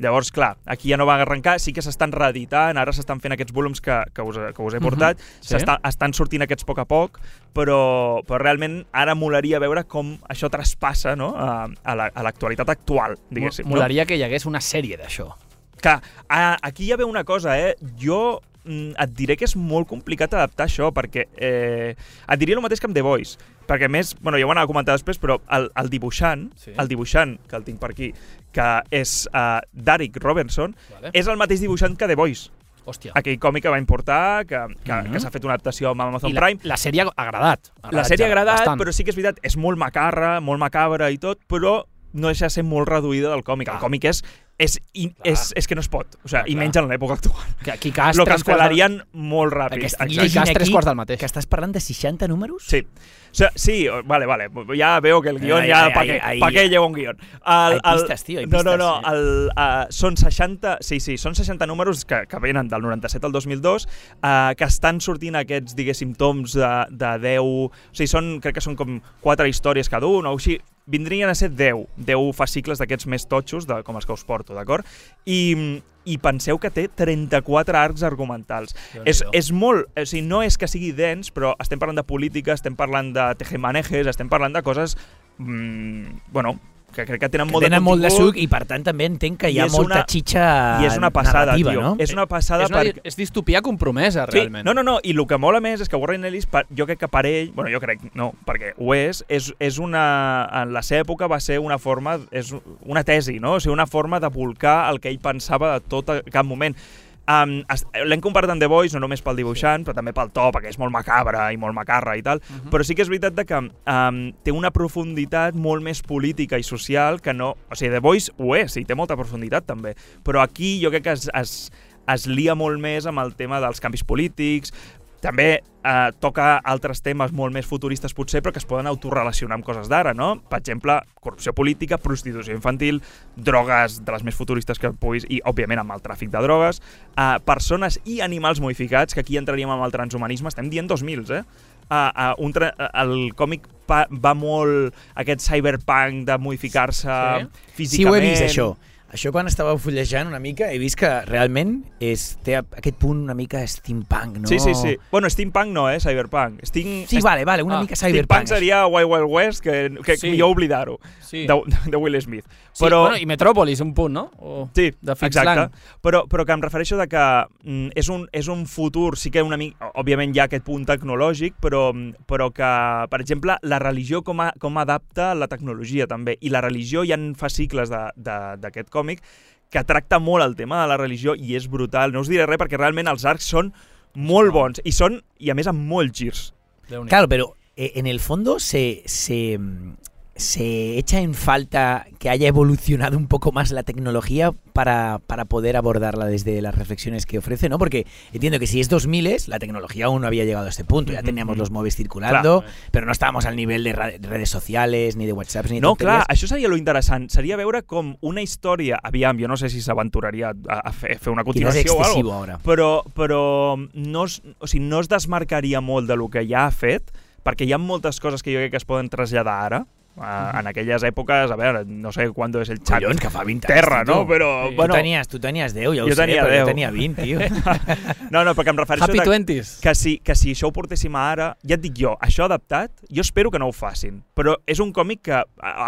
Speaker 3: Llavors, clar, aquí ja no va arrencar, sí que s'estan reeditant, ara s'estan fent aquests volums que, que, us, que us he portat,
Speaker 2: sí.
Speaker 3: s'està- estan sortint aquests a poc a poc, però, però realment ara molaria veure com això traspassa no? a, a la- l'actualitat actual, diguéssim. no?
Speaker 2: Molaria que hi hagués una sèrie d'això.
Speaker 3: Que a, aquí hi ha una cosa, eh? Jo et diré que és molt complicat adaptar això, perquè eh, et diria el mateix que amb The Voice, perquè més, bueno, ja ho anava a comentar després, però el, el dibuixant,
Speaker 2: Sí.
Speaker 3: el dibuixant, que el tinc per aquí, que és uh, Derek Robertson,
Speaker 2: Vale.
Speaker 3: és el mateix dibuixant que The Voice,
Speaker 2: Hòstia.
Speaker 3: aquell còmic que va importar, que, que,
Speaker 2: Mhm.
Speaker 3: que s'ha fet una adaptació amb Amazon
Speaker 2: I la,
Speaker 3: Prime.
Speaker 2: la sèrie ha agradat. ha
Speaker 3: La sèrie ha agradat,
Speaker 2: bastant.
Speaker 3: però sí que és veritat, és molt macarra, molt macabra i tot, però no deixa de ser molt reduïda del còmic. El
Speaker 2: Clar.
Speaker 3: còmic és, és, in, és, és que no es pot. O sigui,
Speaker 2: Clar,
Speaker 3: i
Speaker 2: clar.
Speaker 3: menys en l'època actual.
Speaker 2: Que aquí cas
Speaker 3: Lo
Speaker 2: del-
Speaker 3: cancel·larien molt ràpid. Exacte.
Speaker 2: llegint
Speaker 4: llegint
Speaker 2: tres
Speaker 4: aquí
Speaker 2: quarts del mateix.
Speaker 4: que estàs parlant de 60 números?
Speaker 3: Sí. O sea, sí, vale, vale. Ya veo que el guión
Speaker 4: ai,
Speaker 3: ¿Para qué, pa què lleva un guión? El,
Speaker 4: Hay pistes, tio, hay
Speaker 3: No, no,
Speaker 4: pistes,
Speaker 3: no.
Speaker 4: eh?
Speaker 3: El, uh, són 60... Sí, sí, són 60 números que, que venen del 97 al 2002 uh, que estan sortint aquests, diguéssim, toms de, de 10... O sigui, són, crec que són com 4 històries cada un o així. Vindrien a ser 10, 10 fascicles d'aquests més totxos, de, com els que us porto, d'acord? I, I penseu que té 34 arcs argumentals. És, és molt... O sigui, no és que sigui dens, però estem parlant de política, estem parlant de tejemanejes, estem parlant de coses... Mm, bueno, que crec que tenen
Speaker 4: Que
Speaker 3: molt
Speaker 4: tenen
Speaker 3: de
Speaker 4: molt de
Speaker 3: contingut.
Speaker 4: suc i per tant també entenc que hi ha molta
Speaker 3: una-
Speaker 4: xitxa
Speaker 3: I és una passada, tio.
Speaker 4: no?
Speaker 3: És una passada
Speaker 2: és, una,
Speaker 3: perquè...
Speaker 2: és distopia compromesa,
Speaker 3: Sí,
Speaker 2: realment.
Speaker 3: no, no, no, i el que mola més és que Warren Ellis, per, jo crec que per ell, bueno, jo crec, no, perquè ho és, és, és una, en la seva època va ser una forma, és una tesi, no? O sigui, una forma de volcar el que ell pensava de tot a cap moment. Um, L'hem comparat amb The Voice, no només pel dibuixant, però també pel to, perquè és molt macabra i molt macarra i tal,
Speaker 2: Mhm.
Speaker 3: però sí que és veritat de que um, té una profunditat molt més política i social que no... O sigui, The Voice ho és, i té molta profunditat també, però aquí jo crec que es, es, es lia molt més amb el tema dels canvis polítics, també eh, toca altres temes molt més futuristes potser, però que es poden autorrelacionar amb coses d'ara, no? Per exemple, corrupció política, prostitució infantil, drogues de les més futuristes que puguis, i, òbviament, amb el tràfic de drogues, eh, persones i animals modificats, que aquí entraríem amb el transhumanisme, estem dient 2000, eh? Uh, uh, un tra el còmic va molt aquest cyberpunk de modificar-se
Speaker 2: Sí.
Speaker 4: Sí,
Speaker 3: físicament.
Speaker 4: ho he vist, això. Això quan estava fullejant una mica he vist que realment és, té aquest punt una mica steampunk, no?
Speaker 3: Sí, sí, sí. Bueno, steampunk no, eh? Cyberpunk. Steam,
Speaker 4: Sí, vale, vale, una
Speaker 2: Ah,
Speaker 4: mica
Speaker 3: Steampunk
Speaker 4: cyberpunk.
Speaker 3: seria Wild Wild West, que, que
Speaker 2: Sí.
Speaker 3: millor oblidar-ho,
Speaker 2: Sí.
Speaker 3: de, de Will Smith.
Speaker 2: Sí,
Speaker 3: Però,
Speaker 2: bueno, I Metròpolis, un punt, no? O...
Speaker 3: sí,
Speaker 2: de
Speaker 3: exacte.
Speaker 2: Lang.
Speaker 3: Però, però que em refereixo de que mm, és, un, és un futur, sí que una mica... Òbviament hi ha aquest punt tecnològic, però, però que, per exemple, la religió com, a, com adapta la tecnologia també. I la religió, hi ha fascicles de- de- d'aquest còmic que tracta molt el tema de la religió i és brutal. No us diré res perquè realment els arcs són molt bons i són, i a més, amb molts girs.
Speaker 4: Claro, però eh, en el fondo se, se, se echa en falta que haya evolucionado un poco más la tecnología para, para poder abordarla desde las reflexiones que ofrece, ¿no? Porque entiendo que si es 2000 la tecnología aún no había llegado a este punto. Ya teníamos los móviles circulando, pero no estábamos al nivel de redes sociales, ni de WhatsApp, ni de
Speaker 3: No, clar,
Speaker 4: tonteries.
Speaker 3: això seria lo interessant. Seria veure com una història... Aviam, jo no sé si s'aventuraria a, a fer, fer una continuació o alguna
Speaker 4: ahora.
Speaker 3: però, però no, es, o sigui, no es desmarcaria molt de lo que ja ha fet, perquè hi ha moltes coses que jo crec que es poden traslladar ara, Uh, en aquelles èpoques, a veure, no sé quan és el xat
Speaker 4: Collons, que fa 20 anys,
Speaker 3: terra,
Speaker 4: tio.
Speaker 3: no? Però,
Speaker 2: Sí.
Speaker 3: bueno,
Speaker 4: tu, tenies, tu tenies 10, ja ho
Speaker 3: Jo
Speaker 4: sé,
Speaker 3: tenia
Speaker 4: però
Speaker 3: 10.
Speaker 4: jo tenia 20, tio.
Speaker 3: no, no, perquè em refereixo
Speaker 2: Happy
Speaker 3: de,
Speaker 2: Twenties.
Speaker 3: que si, que si això ho portéssim a ara, ja et dic jo, això adaptat, jo espero que no ho facin, però és un còmic que a-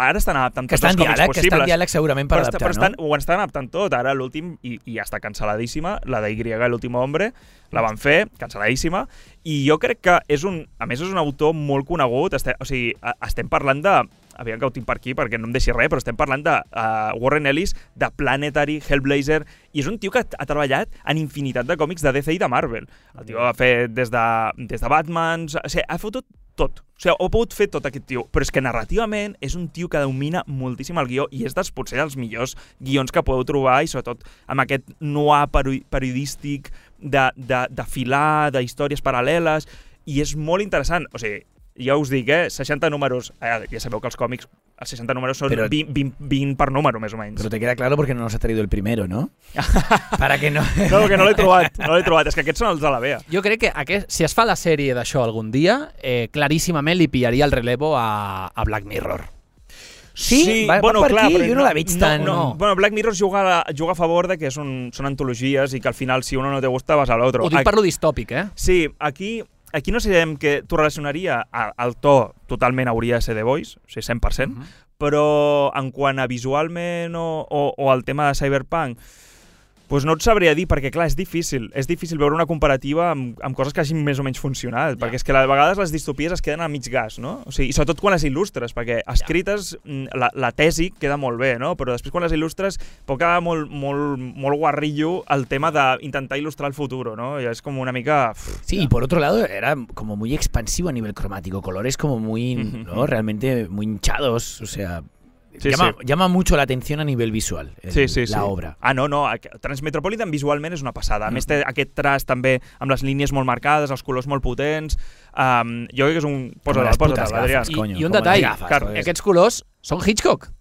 Speaker 3: ara estan adaptant
Speaker 4: que
Speaker 3: tots
Speaker 4: està en
Speaker 3: els còmics
Speaker 4: diàleg, que està en
Speaker 3: possibles.
Speaker 4: diàleg segurament per
Speaker 3: però,
Speaker 4: adaptar,
Speaker 3: però estan,
Speaker 4: no?
Speaker 3: ho estan adaptant tot. Ara l'últim, i, i ja està cancel·ladíssima, la de Y, l'últim hombre, la van fer, cancel·ladíssima, i jo crec que és un... A més, és un autor molt conegut, este, o sigui, a- estem parlant de... Aviam que ho tinc per aquí perquè no em deixi res, però estem parlant de uh, Warren Ellis, de Planetary, Hellblazer, i és un tio que ha, treballat en infinitat de còmics de DC i de Marvel. El tio ha fet des de, des de Batman, o sigui, ha fotut tot. O sigui, ho ha pogut fer tot aquest tio. Però és que narrativament és un tio que domina moltíssim el guió i és dels potser dels millors guions que podeu trobar i sobretot amb aquest noir peri- periodístic de, de, de filar, de històries paral·leles i és molt interessant. O sigui, ja us dic, eh, 60 números, eh, ja sabeu que els còmics, els 60 números són
Speaker 4: Però-
Speaker 3: 20, 20, 20 per número, més o menys.
Speaker 4: Pero te queda claro porque no nos ha traído el primero, ¿no? Para que no...
Speaker 3: No, que no l'he trobat, no l'he trobat. És que aquests són els de la Bea.
Speaker 2: Jo crec que aquest, si es fa la sèrie d'això algun dia, eh, claríssimament li pillaria el relevo a, a Black Mirror.
Speaker 4: Sí? Va- va per aquí? Jo no la veig tan-
Speaker 3: No,
Speaker 2: no.
Speaker 3: Bueno, Black Mirror juga a, juga a favor de que són, són antologies i que al final, si uno no te gusta, vas a l'altre.
Speaker 2: Ho dic per lo distòpic, eh?
Speaker 3: Sí, aquí, aquí no sabem que t'ho relacionaria al to, totalment hauria de ser The Voice, o sigui, 100%,
Speaker 2: Mhm.
Speaker 3: però en quant a visualment o, o, o al tema de Cyberpunk, pues no et sabria dir, perquè clar, és difícil. És difícil veure una comparativa amb, amb coses que hagin més o menys funcionat, perquè és que a vegades les distopies es queden a mig gas, no? O sigui, i sobretot quan les il·lustres, perquè escrites mm, la, la tesi queda molt bé, no? Però després quan les il·lustres pot quedar molt, molt, molt guarrillo el tema d'intentar il·lustrar el futur, no? I és com una mica...
Speaker 4: Sí, y por otro lado era como muy expansivo a nivel cromático, colores como muy. ¿no? Realmente muy hinchados, o sea,
Speaker 3: Sí,
Speaker 4: llama,
Speaker 3: sí.
Speaker 4: llama mucho la atención a nivel visual el-
Speaker 3: Sí, sí,
Speaker 4: la
Speaker 3: sí.
Speaker 4: obra.
Speaker 3: Ah, no, no, Transmetropolitan visualment és una passada. A més, té aquest traç també amb les línies molt marcades, els colors molt potents. Um, jo crec que és un... Adrià.
Speaker 4: gafas,
Speaker 2: I,
Speaker 4: coño,
Speaker 2: I un detall,
Speaker 4: gafas,
Speaker 2: Car- aquests colors són Hitchcock.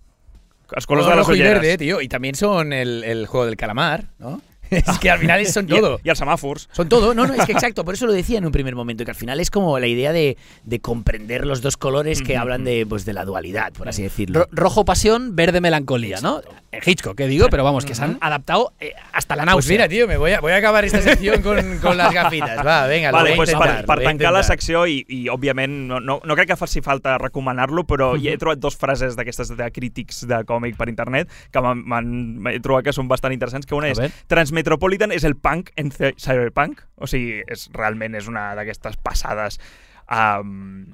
Speaker 3: Els colors de
Speaker 4: rojo y verde, tío, y también son el, el juego del calamar, ¿no? es que al final son todo.
Speaker 3: I els semàfors.
Speaker 4: Son todo, no, no, es que exacto, por eso lo decía en un primer momento, que al final es como la idea de, de comprender los dos colores que hablan de, pues, de la dualidad, por así decirlo.
Speaker 2: Ro- rojo pasión, verde melancolía, ¿no? En Hitchcock, ¿qué digo? Pero vamos, que se han adaptado eh, hasta la náusea.
Speaker 4: Pues mira, tío, me voy a, voy a acabar esta sección con, con las gafitas. Va, venga, lo voy
Speaker 3: Vale,
Speaker 4: a
Speaker 3: pues
Speaker 4: intentar,
Speaker 3: per,
Speaker 4: lo
Speaker 3: per
Speaker 4: voy a
Speaker 3: tancar la secció, i, i òbviament no, no, no crec que faci falta recomanar-lo, però hi he trobat dos frases d'aquestes de crítics de còmic per internet que m'han- trobat que són bastant interessants, que una
Speaker 2: A
Speaker 3: és
Speaker 2: ver.
Speaker 3: Transmetropolitan és el punk en cy- Cyberpunk, o sigui, és, realment és una d'aquestes passades um,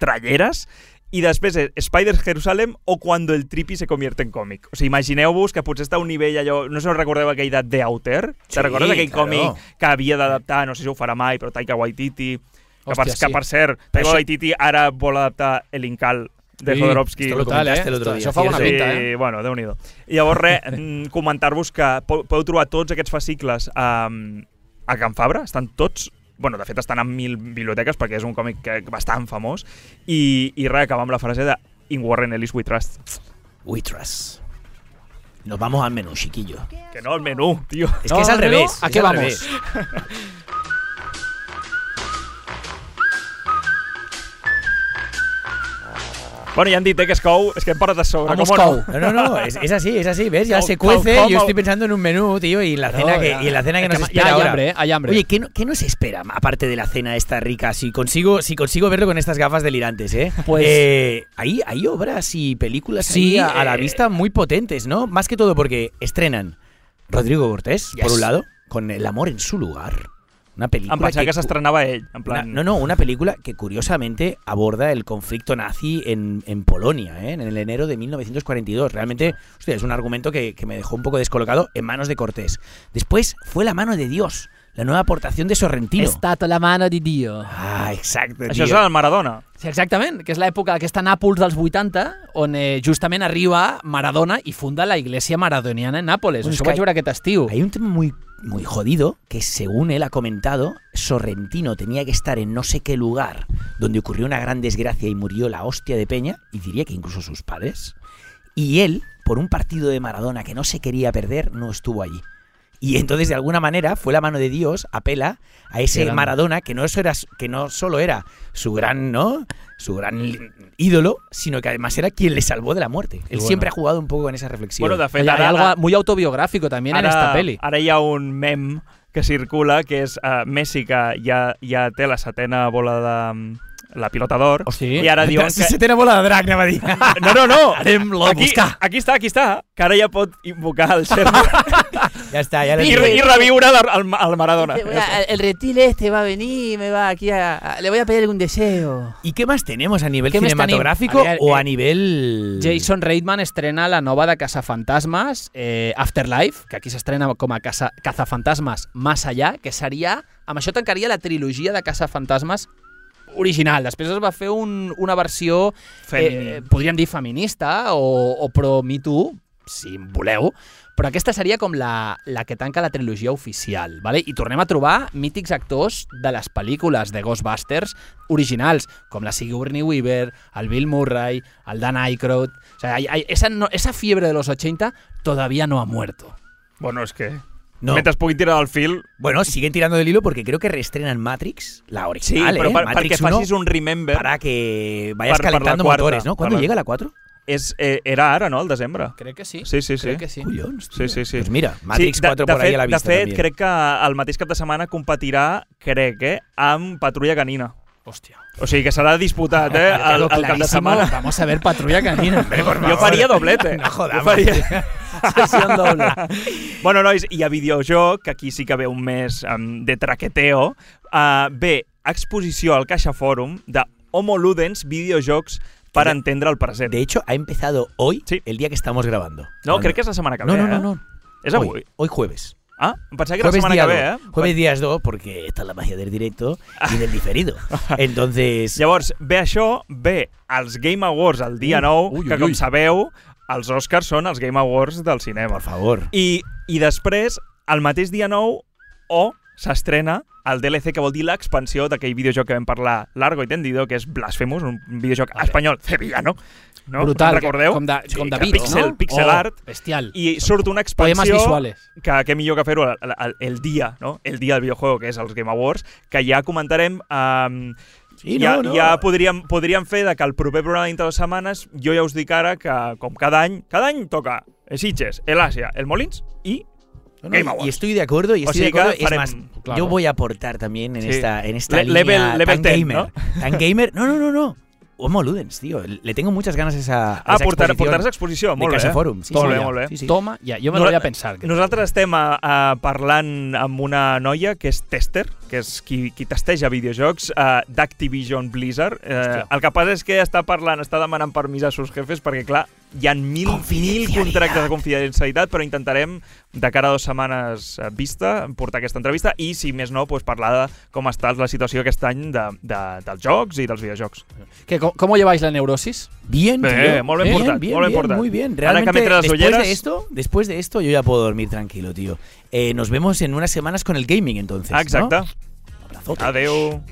Speaker 3: tralleres, i després és Spider Jerusalem o Cuando el trippy se convierte en còmic. O sigui, imagineu-vos que potser està a un nivell allò... No sé si us recordeu aquell de The Outer?
Speaker 4: Sí,
Speaker 3: Te recordes aquell
Speaker 4: claro.
Speaker 3: còmic que havia d'adaptar, no sé si ho farà mai, però Taika Waititi... Que, per,
Speaker 2: Hòstia,
Speaker 3: que
Speaker 2: sí.
Speaker 3: per cert, Taika Waititi ara vol adaptar El Incal de
Speaker 2: Sí,
Speaker 3: Jodorowsky.
Speaker 4: lo
Speaker 2: Brutal, eh?
Speaker 4: el otro día.
Speaker 2: Això fa bona
Speaker 3: sí,
Speaker 2: pinta, eh?
Speaker 3: bueno, déu nhi I llavors, res, comentar-vos que po- podeu trobar tots aquests fascicles a, a Can Fabra, estan tots bueno, de fet estan en mil biblioteques perquè és un còmic que, bastant famós i, i res, acabar amb la frase de In Warren Ellis We Trust.
Speaker 4: We trust. Nos vamos al menú, chiquillo.
Speaker 3: Que no el menú, tio.
Speaker 4: Es
Speaker 2: No,
Speaker 4: que es al
Speaker 2: no, no,
Speaker 4: revés.
Speaker 2: ¿a qué
Speaker 4: al
Speaker 2: vamos?
Speaker 3: Bueno, ja han dit eh, que es cou, és que parat a sobre.
Speaker 2: Vamos
Speaker 3: com no?
Speaker 4: No, no, no, es, es así, es así, ¿ves? Ya se cuece, yo estoy pensando en un menú, tío, y la cena que, y la cena que nos espera
Speaker 2: hay
Speaker 4: ahora.
Speaker 2: hambre, eh, hay hambre.
Speaker 4: Oye, ¿qué, no- qué nos espera, aparte de la cena esta rica? Si consigo, si consigo verlo con estas gafas delirantes, ¿eh?
Speaker 2: Pues-
Speaker 4: Eh, hay, hay obras y películas
Speaker 2: Sí,
Speaker 4: ahí a, la
Speaker 2: eh,
Speaker 4: vista muy potentes, ¿no? Más que todo porque estrenan Rodrigo Cortés, por un lado, con El amor en su lugar. Una película
Speaker 3: pensava que,
Speaker 4: cu-
Speaker 3: s'estrenava ell. En
Speaker 4: una- no, no, una película que curiosamente aborda el conflicto nazi en, en Polonia, ¿eh? en el enero de 1942. Realmente, hostia, es un argumento que, que me dejó un poco descolocado en manos de Cortés. Después fue La mano de Dios, La nueva aportación de Sorrentino.
Speaker 2: Stato la mano di Dio.
Speaker 4: Ah, exacte,
Speaker 3: Això és
Speaker 4: tio.
Speaker 3: el Maradona.
Speaker 2: Sí, exactament, que és l'època aquesta Nàpols dels 80, on eh, justament arriba Maradona i funda la Iglesia Maradoniana en Nàpoles.
Speaker 4: Bueno,
Speaker 2: Això ho vaig veure aquest estiu.
Speaker 4: Hay un tema muy, muy jodido que, según él ha comentado, Sorrentino tenía que estar en no sé qué lugar donde ocurrió una gran desgracia y murió la hostia de Peña, y diría que incluso sus padres. Y él, por un partido de Maradona que no se quería perder, no estuvo allí. Y entonces, de alguna manera, fue la mano de Dios, apela a ese. Maradona que no, eso era, que no solo era su gran, ¿no? Su gran ídolo, sino que además era quien le salvó de la muerte. Él
Speaker 2: bueno.
Speaker 4: siempre ha jugado un poco en esa reflexión.
Speaker 3: Bueno, de fet,
Speaker 2: Hay, hay
Speaker 3: ara,
Speaker 2: algo muy autobiográfico también en esta peli.
Speaker 3: Ara hi ha un mem que circula, que és uh, Messi, que ja, ja té la setena bola de la pilota d'or,
Speaker 2: Sí.
Speaker 3: i ara diuen
Speaker 4: Si
Speaker 3: que...
Speaker 4: se tiene bola de a dir.
Speaker 3: No, no, no!
Speaker 2: A
Speaker 3: aquí,
Speaker 2: buscar.
Speaker 3: aquí està, aquí està, que ara ja pot invocar el servo
Speaker 4: Ya está, ya lo
Speaker 3: i, i reviure el, el, el Maradona.
Speaker 2: Te voy a- el reptil este va a venir me va aquí a, a- Le voy a pedir algún deseo.
Speaker 4: ¿Y qué más tenemos a nivel
Speaker 2: ¿Qué más
Speaker 4: cinematográfico
Speaker 2: tenim? A ver,
Speaker 4: o
Speaker 2: eh,
Speaker 4: a nivel.
Speaker 2: Jason Reitman estrena la nova de Caçafantasmes, eh, Afterlife, que aquí s'estrena com a Caça, Cazafantasmes Más Allà, que seria... Amb això tancaria la trilogia de Caçafantasmes original. Després es va fer un, una versió,
Speaker 3: Femini.
Speaker 2: eh, podríem dir feminista o, o pro-Me Too, si en voleu, però aquesta seria com la, la que tanca la trilogia oficial, vale? i tornem a trobar mítics actors de les pel·lícules de Ghostbusters originals, com la Sigourney Weaver, el Bill Murray, el Dan Aykroyd... O sea, hay- hay- esa, no- esa fiebre de los 80 todavía no ha muerto.
Speaker 3: Bueno, és que...
Speaker 4: No.
Speaker 3: Mentre es puguin tirar del fil...
Speaker 4: Bueno, siguen tirando del hilo porque creo que reestrenan Matrix, la
Speaker 3: Sí,
Speaker 4: original,
Speaker 3: però
Speaker 4: ¿eh?
Speaker 3: per,
Speaker 4: Matrix
Speaker 3: perquè
Speaker 4: 1,
Speaker 3: facis un remember,
Speaker 4: para que vayas
Speaker 3: per- per
Speaker 4: calentando
Speaker 3: cuarta,
Speaker 4: motores, ¿no? ¿Cuándo
Speaker 3: per la-
Speaker 4: llega la 4?
Speaker 3: és, eh, era ara, no?, el desembre.
Speaker 2: Crec que sí.
Speaker 3: Sí, sí, sí.
Speaker 2: Crec que sí.
Speaker 4: Collons,
Speaker 3: Sí, sí, sí.
Speaker 4: Pues mira, Matrix
Speaker 3: de,
Speaker 4: 4
Speaker 3: de
Speaker 4: por ahí
Speaker 3: fet,
Speaker 4: a la vista
Speaker 3: De fet,
Speaker 4: también.
Speaker 3: crec que el mateix cap de setmana competirà, crec, eh, amb Patrulla Canina.
Speaker 2: Hòstia.
Speaker 3: O sigui que serà disputat, eh, el, el cap de setmana.
Speaker 2: Vamos a ver Patrulla Canina.
Speaker 3: Jo faria doblete.
Speaker 4: No jodamos.
Speaker 3: Jo faria...
Speaker 2: Sessió doble.
Speaker 3: Bueno, nois, i a videojoc, que aquí sí que ve un mes um, de traqueteo, uh, ve exposició al Caixa Fòrum de Homo Ludens videojocs per
Speaker 4: De-
Speaker 3: entendre el present.
Speaker 4: De hecho, ha empezado hoy,
Speaker 3: Sí.
Speaker 4: el día que estamos grabando.
Speaker 3: No,
Speaker 4: Cuando-
Speaker 3: crec que és la setmana que
Speaker 4: No,
Speaker 3: ve,
Speaker 4: no, no,
Speaker 3: eh?
Speaker 4: no.
Speaker 3: És avui.
Speaker 4: Hoy, hoy jueves.
Speaker 3: Ah, em pensava que era la setmana que ve,
Speaker 4: 2.
Speaker 3: eh?
Speaker 4: Jueves días 2, porque está la magia del directo y del diferido. Entonces,
Speaker 3: Llavors, ve això, ve els Game Awards el dia
Speaker 2: Ui,
Speaker 3: 9,
Speaker 2: ui,
Speaker 3: que
Speaker 2: ui,
Speaker 3: com
Speaker 2: ui.
Speaker 3: sabeu, els Oscars són els Game Awards del cinema.
Speaker 4: por favor.
Speaker 3: I, I després, el mateix dia 9, o s'estrena el DLC, que vol dir l'expansió d'aquell videojoc que vam parlar largo i tendido, que és Blasphemous, un videojoc espanyol sevillano. No?
Speaker 2: Brutal.
Speaker 3: Recordeu?
Speaker 2: Com de,
Speaker 3: Sí,
Speaker 2: com de beat,
Speaker 3: pixel,
Speaker 2: no?
Speaker 3: pixel
Speaker 2: oh,
Speaker 3: art.
Speaker 2: Bestial.
Speaker 3: I surt una expansió
Speaker 2: visuales.
Speaker 3: que, que millor que fer-ho el, el, el dia, no? El dia del videojuego, que és els Game Awards, que ja comentarem... Um,
Speaker 4: Sí,
Speaker 3: ja,
Speaker 4: no, no.
Speaker 3: ja podríem, podríem fer de que el proper programa dintre dues setmanes jo ja us dic ara que, com cada any, cada any toca Sitges, el Asia, el Molins i
Speaker 4: No, no,
Speaker 3: Game
Speaker 4: y estoy de acuerdo, y
Speaker 3: O
Speaker 4: estoy de
Speaker 3: sigui que
Speaker 4: acuerdo. Es más,
Speaker 2: claro.
Speaker 4: yo voy a aportar también en
Speaker 3: Sí.
Speaker 4: esta, en esta
Speaker 3: Le-
Speaker 4: línea
Speaker 3: level- level
Speaker 4: tan
Speaker 3: 10,
Speaker 4: gamer.
Speaker 3: ¿no?
Speaker 4: Tan gamer. No, no, no, no. Homo Ludens, tío. Le tengo muchas ganas a esa, a
Speaker 3: Ah,
Speaker 4: esa
Speaker 3: portar,
Speaker 4: exposición
Speaker 3: portaràs exposició,
Speaker 4: de
Speaker 3: molt bé.
Speaker 4: Casa
Speaker 3: eh?
Speaker 4: Forum. Sí,
Speaker 3: Molt
Speaker 4: sí,
Speaker 3: bé,
Speaker 4: ja.
Speaker 3: molt bé.
Speaker 4: Sí, sí.
Speaker 2: Toma, ja, jo me
Speaker 3: No-
Speaker 2: lo voy a pensar.
Speaker 3: Nosaltres estem uh, uh, parlant amb una noia que és tester, que és qui, qui testeja videojocs uh, d'Activision Blizzard. Uh,
Speaker 2: Hòstia.
Speaker 3: el que passa és que està parlant, està demanant permís a sus jefes perquè, clar, hi ha mil, mil contractes de confidencialitat, però intentarem, de cara a dues setmanes eh, vista, portar aquesta entrevista i, si més no, pues, parlar de com està la situació aquest any de, de, dels jocs i dels videojocs.
Speaker 2: ¿Qué, cómo, ¿Cómo lleváis la neurosis?
Speaker 4: Bien,
Speaker 3: Bé,
Speaker 4: tío.
Speaker 3: molt ben
Speaker 4: bien,
Speaker 3: portat,
Speaker 4: bien,
Speaker 3: molt ben
Speaker 4: bien,
Speaker 3: portat.
Speaker 4: Muy bien.
Speaker 3: Ara que
Speaker 4: Realmente,
Speaker 3: metre les
Speaker 4: después
Speaker 3: ulleres-
Speaker 4: de esto, después de esto, yo ya puedo dormir tranquilo, tío. Eh, nos vemos en unas semanas con el gaming, entonces.
Speaker 3: Ah, exacte.
Speaker 4: ¿no? Abrazote.
Speaker 3: Adeu.